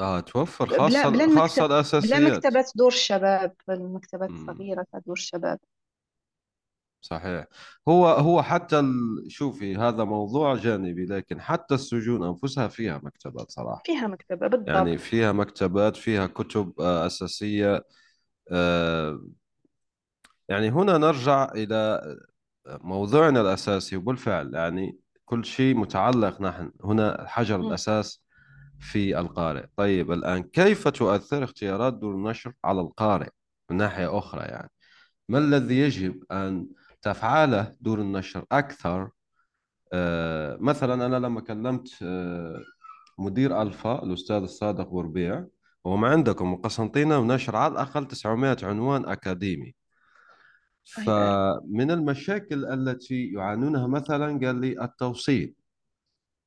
آه توفر بلا بلا خاصة خاصة المكتب بلا الأساسيات. مكتبة دور الشباب المكتبات مم. الصغيرة تاع دور الشباب صحيح. هو هو حتى ال... شوفي هذا موضوع جانبي لكن حتى السجون أنفسها فيها مكتبات صراحة. فيها مكتبة بالضبط. يعني فيها مكتبات فيها كتب آه، أساسية آه، يعني هنا نرجع إلى موضوعنا الأساسي وبالفعل يعني كل شيء متعلق نحن. هنا حجر مم. الأساس في القارئ. طيب الآن كيف تؤثر اختيارات دور النشر على القارئ من ناحية أخرى يعني؟ ما الذي يجب أن تفعله دور النشر أكثر. آه مثلا أنا لما كلمت آه مدير ألفا الأستاذ الصادق وربيع وهم عندكم من قسنطينة ونشر على الأقل 900 عنوان أكاديمي. هي فمن المشاكل التي يعانونها مثلا قال لي التوصيل.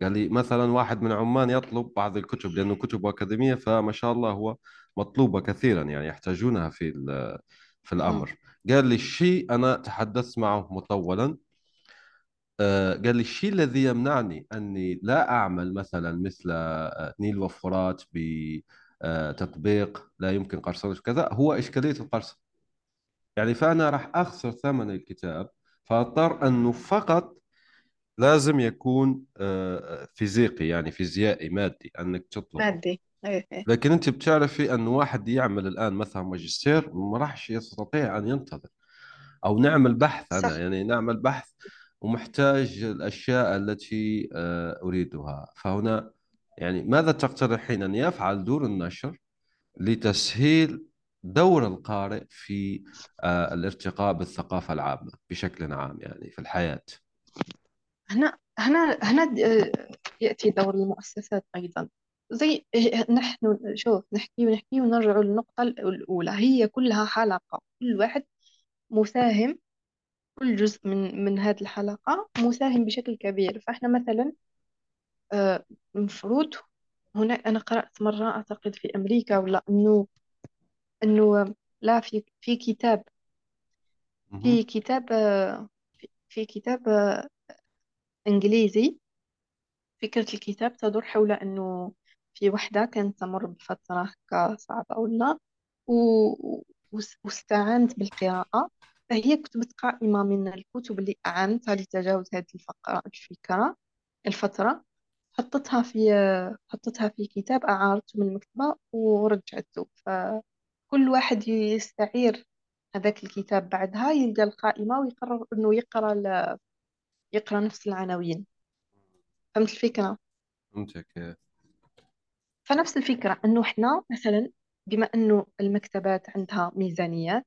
قال لي مثلا واحد من عمان يطلب بعض الكتب لأنه كتب أكاديمية فما شاء الله هو مطلوبة كثيرا يعني يحتاجونها في في مم. قال لي الشيء أنا تحدثت معه مطولا. آه، قال لي الشيء الذي يمنعني أني لا أعمل مثلا مثل آه، نيل وفرات بتطبيق لا يمكن قرصنة كذا هو إشكالية القرصنة يعني فأنا راح أخسر ثمن الكتاب فأضطر أنه فقط لازم يكون آه، فيزيقي يعني فيزيائي مادي أنك تطلبه مادي. لكن أنت بتعرفي أنه واحد يعمل الآن مثلا ماجستير ما راحش يستطيع أن ينتظر. أو نعمل بحث أنا صح. يعني نعمل بحث ومحتاج الأشياء التي آه، أريدها. فهنا يعني ماذا تقترحين أن يفعل دور النشر لتسهيل دور القارئ في آه، الارتقاء بالثقافة العامة بشكل عام يعني في الحياة؟ هنا هنا هنا د- يأتي دور المؤسسات أيضا. زي نحن شوف نحكي ونحكي ونرجع للنقطة الأولى. هي كلها حلقة. كل واحد مساهم كل جزء من من هذه الحلقة مساهم بشكل كبير. فإحنا مثلا آه، المفروض هنا أنا قرأت مرة أعتقد في أمريكا ولا إنه إنه لا في في كتاب. في. كتاب آه، في في كتاب آه، إنجليزي. فكرة الكتاب تدور حول أنه في وحدة كانت تمر بفترة هكا صعبة ولا و- واستعنت بالقراءة. فهي كتبت قائمة من الكتب اللي أعانتها لتجاوز هذه الفقرة الفكرة الفترة. حطتها في حطتها في كتاب أعارته من المكتبة ورجعته. فكل واحد يستعير هذاك الكتاب بعدها يلقى القائمة ويقرر إنه يقرأ ال- يقرأ نفس العناوين. فهمت الفكرة؟ فهمتك. فنفس الفكرة إنه إحنا مثلا بما إنه المكتبات عندها ميزانيات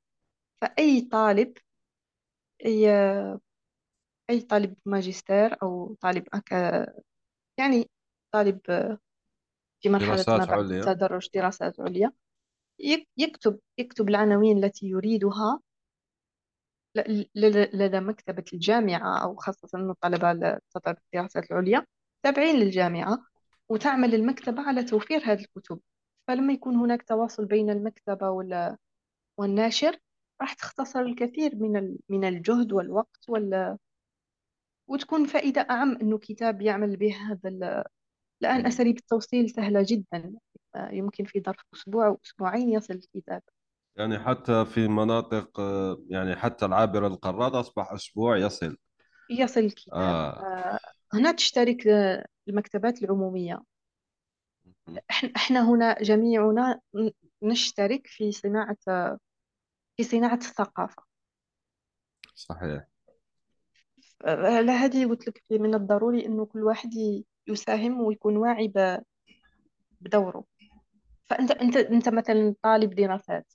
فأي طالب أي, أي طالب ماجستير أو طالب أكا يعني طالب في مرحلة دراسات ما بعد عليا. التدرج دراسات عليا يك- يكتب يكتب العناوين التي يريدها ل- ل- لدى مكتبة الجامعة أو خاصة أنه الطلبة لتطلب الدراسات العليا تابعين للجامعة. وتعمل المكتبة على توفير هذه الكتب. فلما يكون هناك تواصل بين المكتبة وال والناشر راح تختصر الكثير من من الجهد والوقت وال... وتكون فائدة أعم إنه كتاب يعمل به هذا ال... الآن. أساليب التوصيل سهلة جدا. يمكن في ظرف أسبوع أو أسبوعين يصل الكتاب. يعني حتى في مناطق يعني حتى العابر القارات أصبح أسبوع يصل. يصل الكتاب. آه. آه، هنا تشترك المكتبات العمومية. إحنا إحنا هنا جميعنا نشترك في صناعة في صناعة الثقافة. صحيح. على هذه قلت لك من الضروري إنه كل واحد يساهم ويكون واعي بدوره. فأنت أنت أنت مثلا طالب دراسات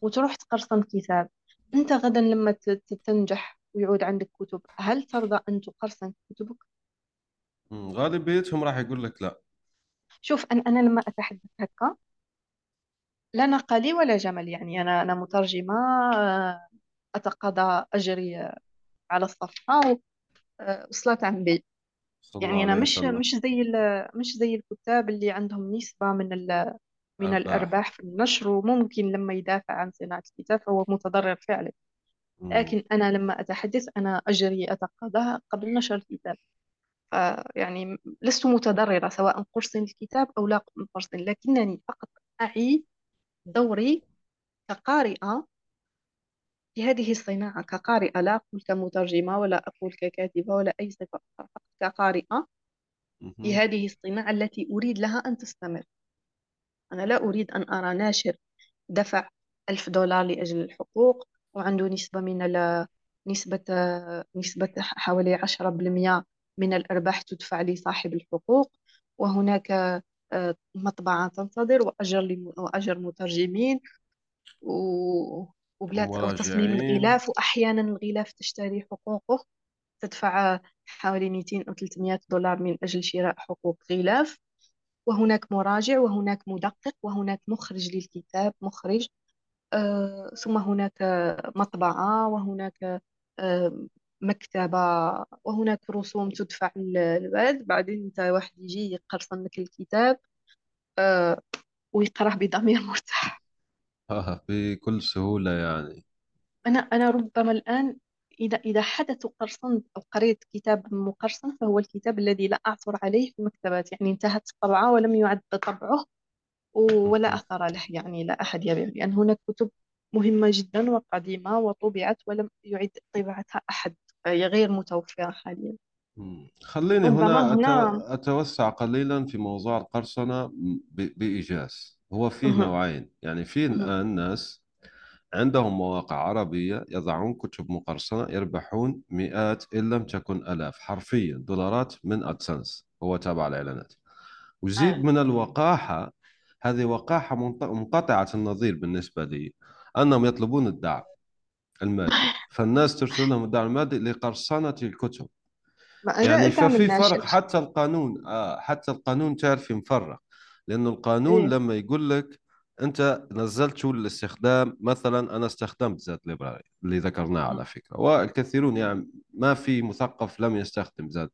وتروح تقرصن كتاب أنت غدا لما تنجح ويعود عندك كتب هل ترضى أن تقرصن كتبك؟ مم. غالبيتهم راح يقول لك لا. شوف أنا أنا لما أتحدث هكا لا نقة لي ولا جمل يعني أنا أنا مترجمة آه، أتقاضى أجري على الصفحة آه، وصلاة عن بي صلى الله يعني أنا عليه مش وسلم. مش زي ال- مش زي الكتاب اللي عندهم نسبة من ال من أرباح. الأرباح في النشر وممكن لما يدافع عن صناعة الكتاب فهو متضرر فعلا. مم. لكن أنا لما أتحدث أنا أجري أتقاضاها قبل نشر الكتاب. فيعني لست متضررة سواء قرص الكتاب أو لا قرص لكنني فقط أعي دوري كقارئة في هذه الصناعة كقارئة لا أقول كمترجمة ولا أقول ككاتبة ولا أي صفة فقط كقارئة في. هذه الصناعة التي أريد لها أن تستمر أنا لا أريد أن أرى ناشر دفع ألف دولار لأجل الحقوق وعنده نسبة من ال نسبة نسبة حوالي عشرة بالمئة من الأرباح تدفع لصاحب الحقوق وهناك آه، مطبعة تنتظر وأجر وأجر مترجمين و- وبلاد وتصميم الغلاف وأحيانا الغلاف تشتري حقوقه تدفع حوالي 200 أو 300 دولار من أجل شراء حقوق غلاف. وهناك مراجع وهناك مدقق وهناك مخرج للكتاب مخرج آه، ثم هناك مطبعة وهناك آه، مكتبة وهناك رسوم تدفع للبلد بعدين أنت واحد يجي يقرصن لك الكتاب آه، ويقراه بضمير مرتاح. آه بكل سهولة يعني. أنا أنا ربما الآن إذا إذا حدث قرصنت أو قريت كتاب مقرصن فهو الكتاب الذي لا أعثر عليه في المكتبات يعني انتهت الطبعة ولم يعد طبعه ولا. أثر له يعني لا أحد يبيع لأن هناك كتب مهمة جدا وقديمة وطبعت ولم يعد طباعتها أحد. هي غير متوفرة حاليا مم. خليني ربما هنا هنا أتو- أتوسع قليلا في موضوع القرصنة ب- بإيجاز هو في مهم. نوعين يعني في مهم. الآن ناس عندهم مواقع عربية يضعون كتب مقرصنة يربحون مئات إن لم تكن ألاف حرفيا دولارات من أدسنس هو تابع الإعلانات وزيد آه. من الوقاحة هذه وقاحة منط- منقطعة النظير بالنسبة لي أنهم يطلبون الدعم المادي فالناس ترسل لهم الدعم المادي لقرصنة الكتب. يعني ففي فرق حتى القانون. آه حتى القانون تعرف مفرق لأنه القانون إيه. لما يقول لك أنت نزلت شو الاستخدام مثلا أنا استخدمت ذات ليبراري اللي ذكرناه على فكرة. والكثيرون يعني ما في مثقف لم يستخدم ذات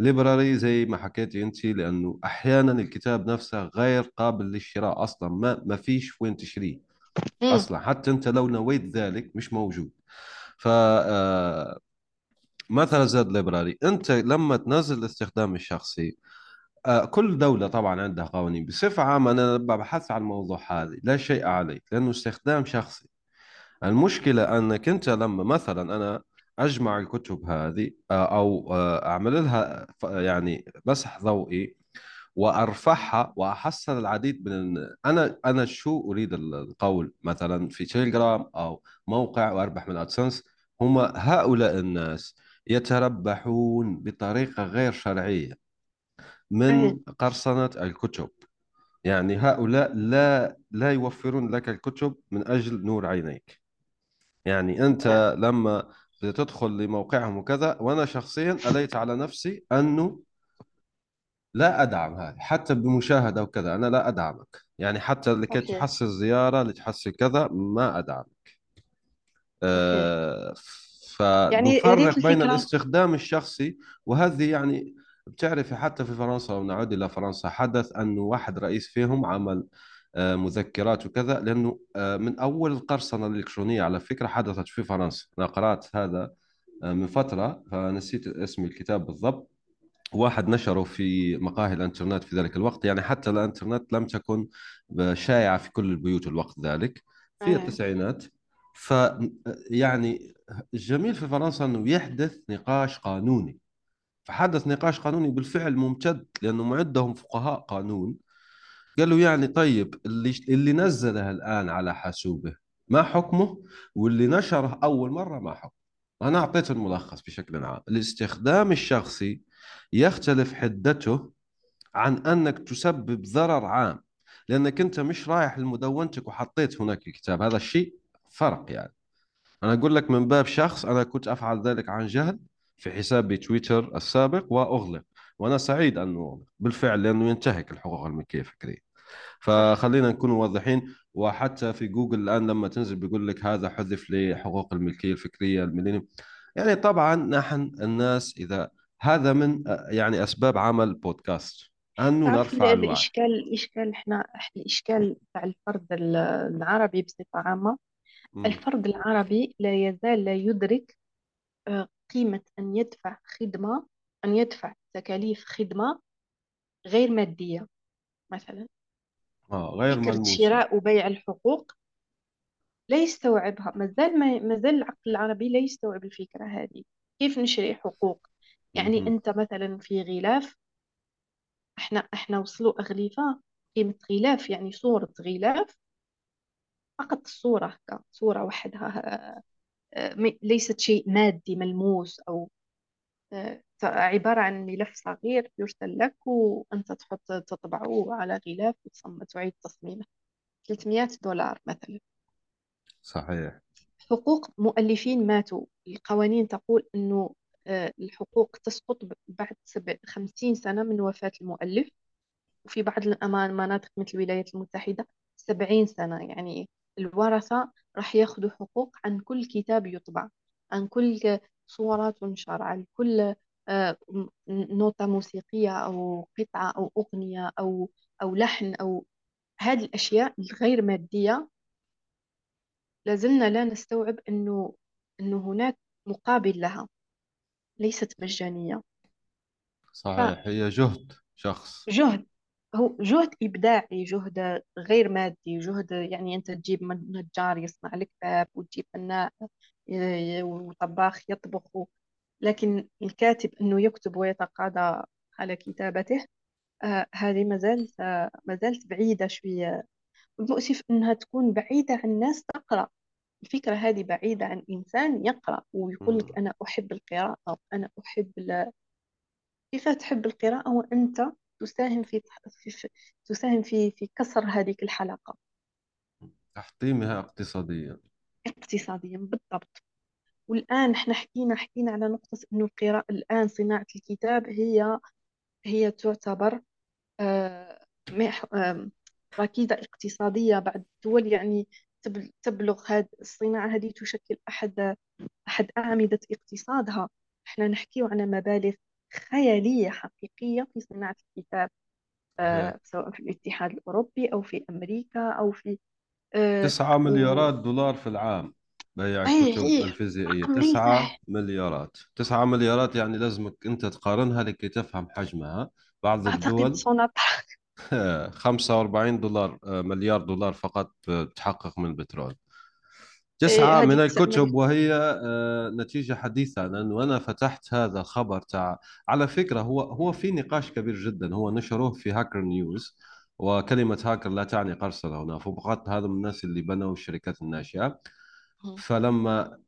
ليبراري زي ما حكيتي أنت لأنه أحيانا الكتاب نفسه غير قابل للشراء أصلا. ما ما فيش وين تشريه. أصلا. حتى أنت لو نويت ذلك مش موجود. ف آه، مثلا زاد ليبراري أنت لما تنزل الاستخدام الشخصي آه، كل دولة طبعا عندها قوانين. بصفة عامة أنا ببحث عن الموضوع هذا لا شيء عليك لأنه استخدام شخصي. المشكلة أنك أنت لما مثلا أنا أجمع الكتب هذه آه، أو أعمل لها يعني مسح ضوئي وأرفعها واحصل العديد من أنا أنا شو أريد القول؟ مثلا في تيليجرام أو موقع وأربح من أدسنس هم هؤلاء الناس يتربحون بطريقة غير شرعية. من قرصنة الكتب. يعني هؤلاء لا لا يوفرون لك الكتب من أجل نور عينيك. يعني أنت لما بتدخل لموقعهم وكذا وأنا شخصيا أليت على نفسي أنه لا أدعم هذه حتى بمشاهدة وكذا أنا لا أدعمك. يعني حتى لكي okay. تحصل زيارة لتحصل كذا ما أدعم okay. آه، يعني فنفرق بين الفكرة الاستخدام الشخصي وهذه يعني بتعرفي حتى في فرنسا لو نعود إلى فرنسا حدث أنه واحد رئيس فيهم عمل آه، مذكرات وكذا لأنه آه، من أول القرصنة الإلكترونية على فكرة حدثت في فرنسا. أنا قرأت هذا آه، من فترة فنسيت اسم الكتاب بالضبط. واحد نشره في مقاهي الانترنت في ذلك الوقت. يعني حتى الانترنت لم تكن شائعة في كل البيوت الوقت ذلك في إيه. التسعينات. ف يعني الجميل في فرنسا أنه يحدث نقاش قانوني. فحدث نقاش قانوني بالفعل ممتد لأنه عندهم فقهاء قانون. قالوا يعني طيب اللي اللي نزله الآن على حاسوبه ما حكمه؟ واللي نشره أول مرة ما حكمه أنا أعطيت الملخص بشكل عام. الاستخدام الشخصي يختلف حدته عن أنك تسبب ضرر عام لأنك أنت مش رايح لمدونتك وحطيت هناك الكتاب هذا الشيء فرق يعني. أنا أقول لك من باب شخص أنا كنت أفعل ذلك عن جهل في حسابي تويتر السابق وأغلق وأنا سعيد انه أغلق. بالفعل لأنه ينتهك الحقوق الملكيه الفكريه فخلينا نكون واضحين وحتى في جوجل الآن لما تنزل بيقول لك هذا حذف لحقوق الملكية الفكرية الميلينيوم. يعني طبعا نحن الناس إذا هذا من يعني أسباب عمل بودكاست. أنه نرفع ال- الوعي. الإشكال إحنا إحنا الإشكال تاع الفرد ال- العربي بصفة عامة. مم. الفرد العربي لا يزال لا يدرك آه، قيمة أن يدفع خدمة أن يدفع تكاليف خدمة غير مادية مثلا. آه غير فكرة ملموسه شراء وبيع الحقوق لا يستوعبها. مازال ما مازال العقل العربي لا يستوعب الفكرة هذه. كيف نشري حقوق؟ يعني مهم. أنت مثلا في غلاف إحنا إحنا وصلوا أغلفة قيمة غلاف يعني صورة غلاف فقط الصورة هكا صورة وحدها آه، ليست شيء مادي ملموس أو آه، عبارة عن ملف صغير يرسل لك وأنت تحط تطبعه على غلاف وتصمت تعيد تصميمه. 300 دولار مثلا. صحيح. حقوق مؤلفين ماتوا. القوانين تقول أنه الحقوق تسقط بعد سبع خمسين سنة من وفاة المؤلف وفي بعض المناطق مثل الولايات المتحدة سبعين سنة. يعني الورثة راح ياخذوا حقوق عن كل كتاب يطبع عن كل صورة تنشر عن كل آه، نوتة موسيقية أو قطعة أو أغنية أو أو لحن أو هذه الأشياء الغير مادية. لازلنا لا نستوعب أنه أنه هناك مقابل لها. ليست مجانية. صحيح هي جهد شخص. فجهد هو جهد إبداعي جهد غير مادي جهد يعني أنت تجيب من- نجار يصنع الكتاب وتجيب فنان ي- ي- وطباخ يطبخ. و- لكن الكاتب أنه يكتب ويتقاضى على كتابته آه هذه ما زالت آه ما زالت بعيدة شوية. والمؤسف أنها تكون بعيدة عن ناس تقرأ. الفكرة هذه بعيدة عن إنسان يقرأ ويقول لك. أنا أحب القراءة أو أنا أحب ال... كيف تحب القراءة وأنت تساهم في في تساهم في في كسر هذه الحلقة تحطيمها اقتصاديا. اقتصاديا بالضبط. والآن إحنا حكينا حكينا على نقطة إنه القراءة الآن صناعة الكتاب هي هي تعتبر آه، ركيزة اقتصادية بعد الدول. يعني تبلغ هذه الصناعة هذه تشكل أحد أحد أعمدة اقتصادها. إحنا نحكي عن مبالغ خيالية حقيقية في صناعة الكتاب. آه، سواء في الاتحاد الأوروبي أو في أمريكا أو في آه، تسعة و... مليارات دولار في العام بيع أي الكتب أي الفيزيائية. تسعة مليارات. تسعة مليارات يعني لازمك أنت تقارنها لكي تفهم حجمها. بعض الدول <laughs> 45 دولار آه، مليار دولار فقط تحقق من البترول. إيه تسعة من هذه تسمى الكتب وهي آه، نتيجة حديثة لأنه أنا فتحت هذا الخبر تاع على فكرة هو هو في نقاش كبير جدا. هو نشروه في هاكر نيوز وكلمة هاكر لا تعني قرصنة هنا فقط هذا من الناس اللي بنوا الشركات الناشئة. فلما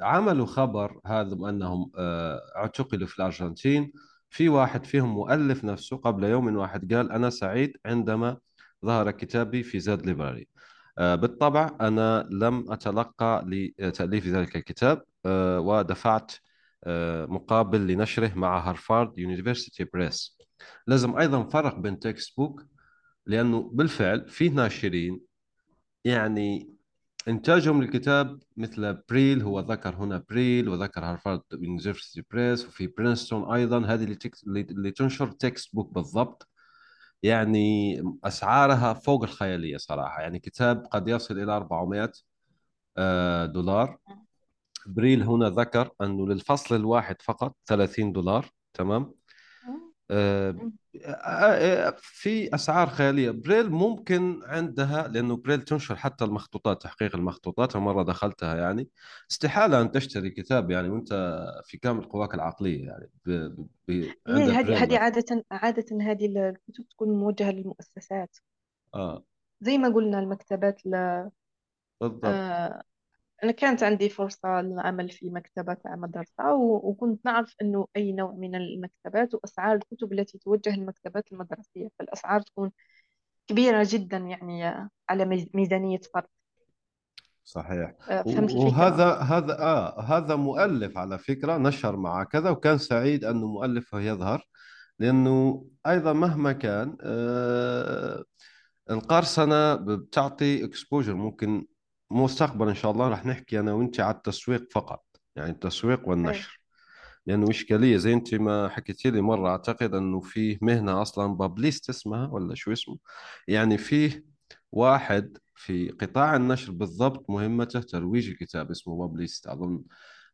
عملوا خبر هذا أنهم آه، اعتقلوا في الأرجنتين في واحد فيهم مؤلف نفسه قبل يوم واحد قال أنا سعيد عندما ظهر كتابي في زاد library. آه، بالطبع أنا لم أتلقى لتأليف ذلك الكتاب آه، ودفعت آه، مقابل لنشره مع Harvard University Press. لازم أيضا نفرق بين textbook لأنه بالفعل في ناشرين يعني إنتاجهم للكتاب مثل بريل هو ذكر هنا بريل وذكر Harvard University Press وفي برينستون أيضا. هذه اللي, text اللي تنشر textbook بالضبط. يعني أسعارها فوق الخيالية صراحة. يعني كتاب قد يصل إلى 400 آه، دولار. بريل هنا ذكر أنه للفصل الواحد فقط 30 دولار تمام؟ في أسعار خيالية. بريل ممكن عندها لأنه بريل تنشر حتى المخطوطات تحقيق المخطوطات مرة دخلتها يعني. استحالة أن تشتري كتاب يعني وأنت في كامل قواك العقلية يعني. ب... ب... هي هذه هذه مثلا. عادة عادة هذه الكتب تكون موجهة للمؤسسات. آه. زي ما قلنا المكتبات ل... بالضبط. آه أنا كانت عندي فرصة للعمل في مكتبة تاع مدرسة و... وكنت نعرف إنه أي نوع من المكتبات وأسعار الكتب التي توجه للمكتبات المدرسية فالأسعار تكون كبيرة جدا يعني آه، على ميز- ميزانية فرد. صحيح. آه فهمت و- الفكرة وهذا هذا آه هذا مؤلف على فكرة نشر مع كذا وكان سعيد أنه مؤلفه يظهر لأنه أيضا مهما كان آه القرصنة بتعطي exposure ممكن مستقبلا إن شاء الله راح نحكي أنا وأنت على التسويق فقط يعني التسويق والنشر. لأنه إشكالية زي أنت ما حكيتي لي مرة أعتقد أنه فيه مهنة أصلا publicist اسمها ولا شو اسمه؟ يعني فيه واحد في قطاع النشر بالضبط مهمته ترويج الكتاب اسمه publicist أظن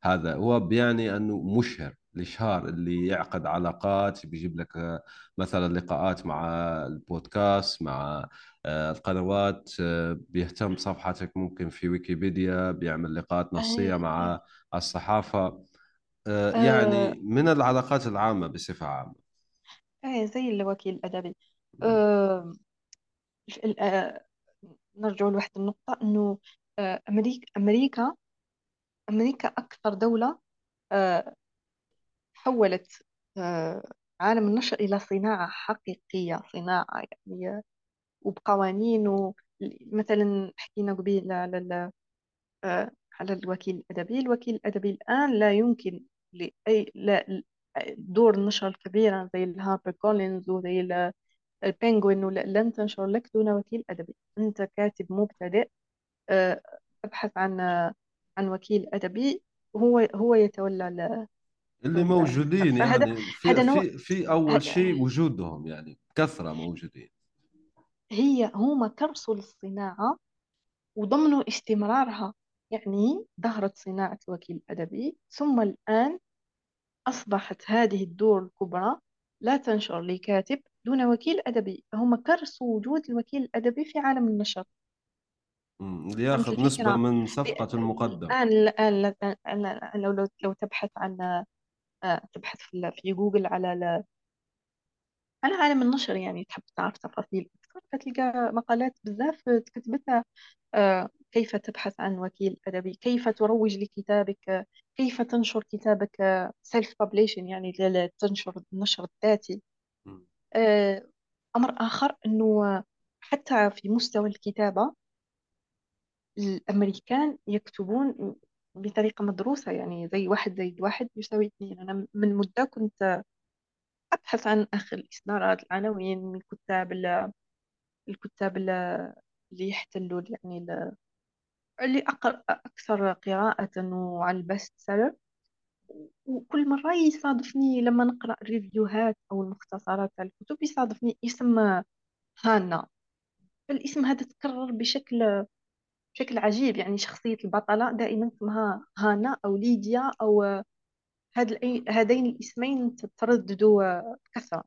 هذا هو بيعني أنه مشهر. الإشهار اللي يعقد علاقات بيجيب لك آه، مثلا لقاءات مع البودكاست مع آه، القنوات آه، بيهتم بصفحتك ممكن في ويكيبيديا بيعمل لقاءات أي مع آه، آه يعني من العلاقات العامة بصفة عامة. أي زي الوكيل الأدبي. آه ال- آه نرجع لواحد آه أمريكا أمريكا أمريكا أكثر دولة آه حولت آه عالم النشر إلى صناعة حقيقية صناعة يعني وبقوانين و- مثلا حكينا قبيل على آه، على الوكيل الأدبي. الوكيل الأدبي الآن لا يمكن لأي لا دور النشر الكبيرة زي الهاربر كولينز وزي ال- البنغوين لن تنشر لك دون وكيل أدبي. أنت كاتب مبتدئ آه، أبحث عن عن وكيل أدبي. هو هو يتولى اللي موجودين يعني في هذا نوع في في هذا شيء وجودهم يعني كثرة موجودين. هي هم كرسوا للصناعة وضمنوا استمرارها يعني ظهرت صناعة وكيل أدبي ثم الآن أصبحت هذه الدور الكبرى لا تنشر لكاتب دون وكيل أدبي. هم كرسوا وجود الوكيل الأدبي في عالم النشر. مم. اللي فهمت ياخذ نسبة من صفقة المقدم. الآن الآن لو لو لو تبحث عن تبحث في في جوجل على ال- على عالم النشر يعني تحب تعرف تفاصيل أكثر فتلقى مقالات بزاف كتبتها آه، كيف تبحث عن وكيل أدبي كيف تروج لكتابك كيف تنشر كتابك self publishing يعني تنشر النشر الذاتي. آه، أمر آخر أنه حتى في مستوى الكتابة الأمريكان يكتبون بطريقة مدروسة يعني زي واحد زائد واحد يساوي اثنين أنا من مدة كنت أبحث عن أخذ الإصدارات العناوين من الكتاب الكتاب اللي يحتلوا يعني اللي أقر أكثر قراءة وعلى ال best seller وكل مرة يصادفني لما نقرأ ال review هات أو المختصرات تاع الكتب يصادفني اسم هانا. الاسم هذا تكرر بشكل بشكل عجيب يعني شخصية البطلة دائما اسمها هانا أو ليديا أو هاد هذين الاسمين ترددوا بكثرة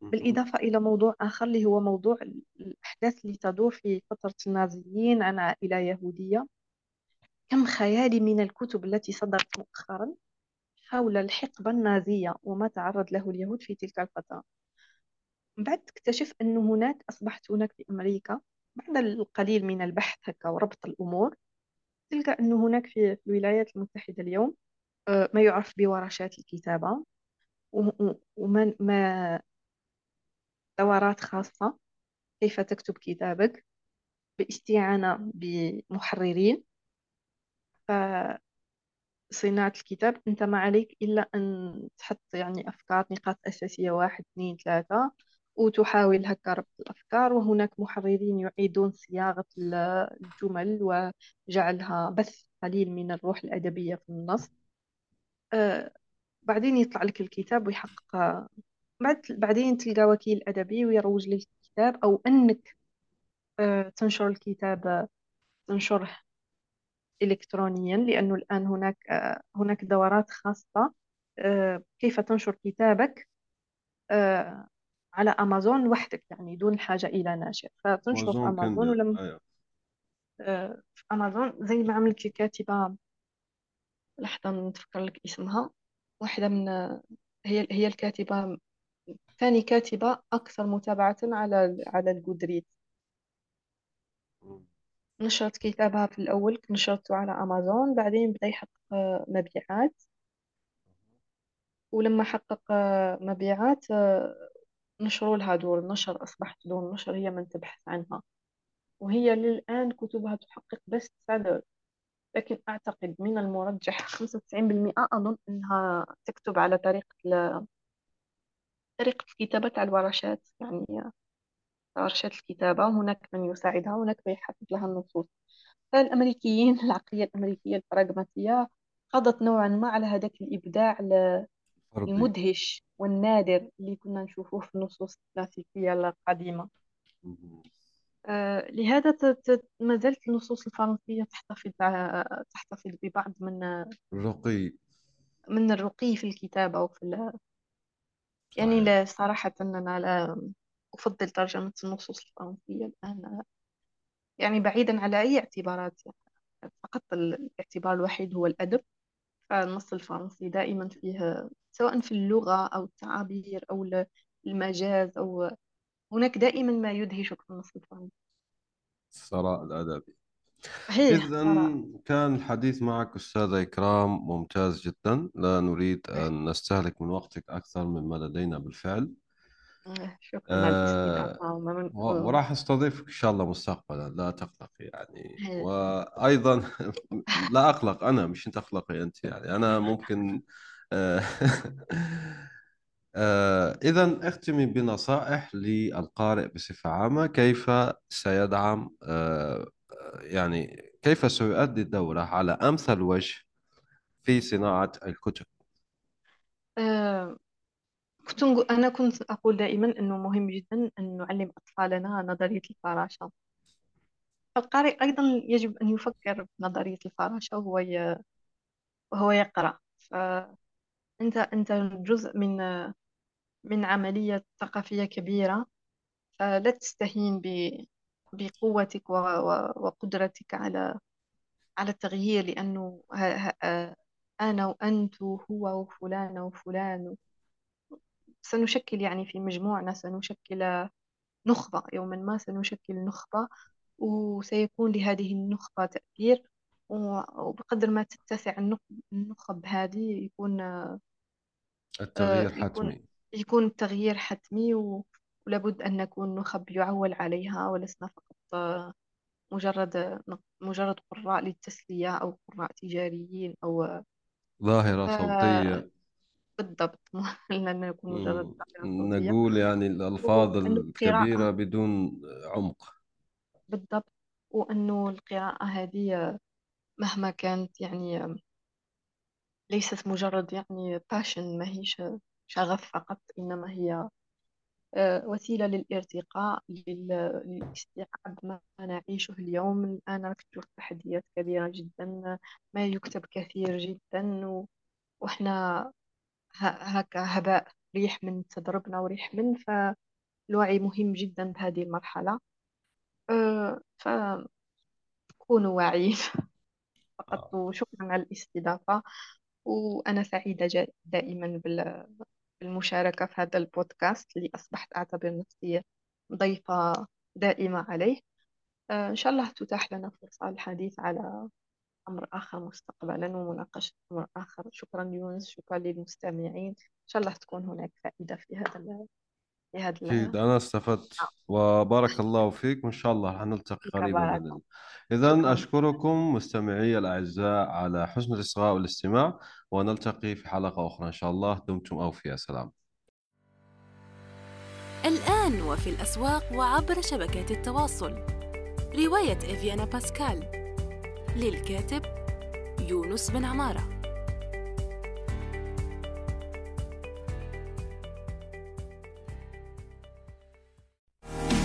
بالإضافة إلى موضوع آخر اللي هو موضوع الأحداث اللي تدور في فترة النازيين عن عائلة يهودية. كم خيالي من الكتب التي صدرت مؤخرا حول الحقبة النازية وما تعرض له اليهود في تلك الفترة. بعد تكتشف أن هناك أصبحت هناك في أمريكا. بعد القليل من البحث هكا وربط الأمور تلقى أن هناك في الولايات المتحدة اليوم آه، ما يعرف بورشات الكتابة وما ما دورات خاصة كيف تكتب كتابك باستعانة بمحررين. فصناعة الكتاب أنت ما عليك إلا أن تحط يعني أفكار نقاط أساسية واحد اثنين ثلاثة. وتحاول هكا ربط الأفكار وهناك محررين يعيدون صياغة الجمل وجعلها بث قليل من الروح الأدبية في النص. آه بعدين يطلع لك الكتاب ويحقق بعد بعدين تلقى وكيل أدبي ويروج للكتاب أو أنك آه تنشر الكتاب تنشره إلكترونيا لأنه الآن هناك آه هناك دورات خاصة آه كيف تنشر كتابك. آه على أمازون وحدك يعني دون الحاجة إلى ناشر فتنشر في أمازون ولما أيوة. آه، في أمازون زي ما عملت الكاتبة لحظة نتفكر لك اسمها. واحدة من هي هي الكاتبة ثاني كاتبة أكثر متابعة على على الجودريد نشرت كتابها في الأول نشرته على أمازون بعدين بدأ يحقق مبيعات. ولما حقق مبيعات نشروا لها دور النشر أصبحت دور النشر هي من تبحث عنها. وهي للآن كتبها تحقق بست سيلر لكن أعتقد من المرجح 95% أظن أنها تكتب على طريقة ل... طريقة الكتابة على الورشات. يعني ورشات الكتابة هناك من يساعدها هناك من يحقق لها النصوص. فالأمريكيين العقلية الأمريكية البراغماتية قضت نوعا ما على هذاك الإبداع المدهش والنادر اللي كنا نشوفوه في النصوص الكلاسيكية القديمة. آه لهذا ما زالت النصوص الفرنسية تحتفظ تحتفظ ببعض من الرقي. من الرقي في الكتابة وفي يعني لا صراحة أنا لا أفضل ترجمة النصوص الفرنسية الآن. يعني بعيدا على أي اعتبارات يعني فقط الاعتبار الوحيد هو الأدب. فالنص الفرنسي دائما فيه سواء في اللغة أو التعابير أو المجاز أو هناك دائما ما يدهشك في النص الفرنسي الثراء الأدبي إذا كان الحديث معك أستاذة إكرام ممتاز جدا. لا نريد أن نستهلك من وقتك أكثر مما لدينا بالفعل. شكرا آه وراح أستضيفك إن شاء الله مستقبلا. لا تقلقي يعني. وأيضا <laughs> لا أقلق أنا مش أنت أقلقي أنت يعني. أنا <laughs> ممكن آه. <laughs> آه اذا اختمي بنصائح للقارئ بصفة عامة كيف سيدعم آه يعني كيف سيؤدي الدورة على أمثل وجه في صناعة الكتب؟ كنت أنا كنت أقول دائما أنه مهم جدا أن نعلم أطفالنا نظرية الفراشة. القارئ أيضا يجب أن يفكر بنظرية الفراشة وهو. وهو يقرأ. فأنت أنت جزء من من عملية ثقافية كبيرة فلا تستهين ب... بقوتك. وقدرتك على على التغيير لأنه. أنا وأنت وهو وفلان وفلان سنشكل يعني في مجموعنا سنشكل نخبة يوما ما سنشكل نخبة وسيكون لهذه النخبة تأثير وبقدر ما تتسع النخب هذه يكون التغيير آه، حتمي. يكون التغيير حتمي ولابد أن نكون نخب يعول عليها ولسنا فقط آه، مجرد مجرد قراء للتسلية أو قراء تجاريين أو ظاهرة صوتية. بالضبط. <laughs> لن نكون مجرد نقول يعني الألفاظ الكبيرة بدون عمق. بالضبط. وأنه القراءة هذه مهما كانت يعني ليست مجرد يعني باشن ما هيش شغف فقط إنما هي آه، وسيلة للارتقاء للاستيعاب ما نعيشه اليوم. الآن راك تشوف تحديات كبيرة جدا ما يكتب كثير جدا وإحنا هكا هباء ريح من تضربنا وريح من فالوعي مهم جدا بهذه المرحلة. آه، فكونوا واعيين <laughs> فقط وشكرا على الاستضافة. وأنا سعيدة دائما بالمشاركة في هذا البودكاست اللي أصبحت أعتبر نفسي ضيفة دائمة عليه. آه، إن شاء الله تتاح لنا فرصة للحديث على أمر آخر مستقبلا ومناقشة أمر آخر. شكرا يونس شكرا للمستمعين. إن شاء الله تكون هناك فائدة في هذا في هذا أكيد أنا استفدت. وبارك الله فيك. وإن شاء الله حنلتقي قريبا بإذن الله إذا أشكركم مستمعي الأعزاء على حسن الإصغاء والاستماع ونلتقي في حلقة أخرى إن شاء الله. دمتم أوفياء. سلام. الآن وفي الأسواق وعبر شبكات التواصل. رواية إفيانا باسكال للكاتب يونس بن عمارة.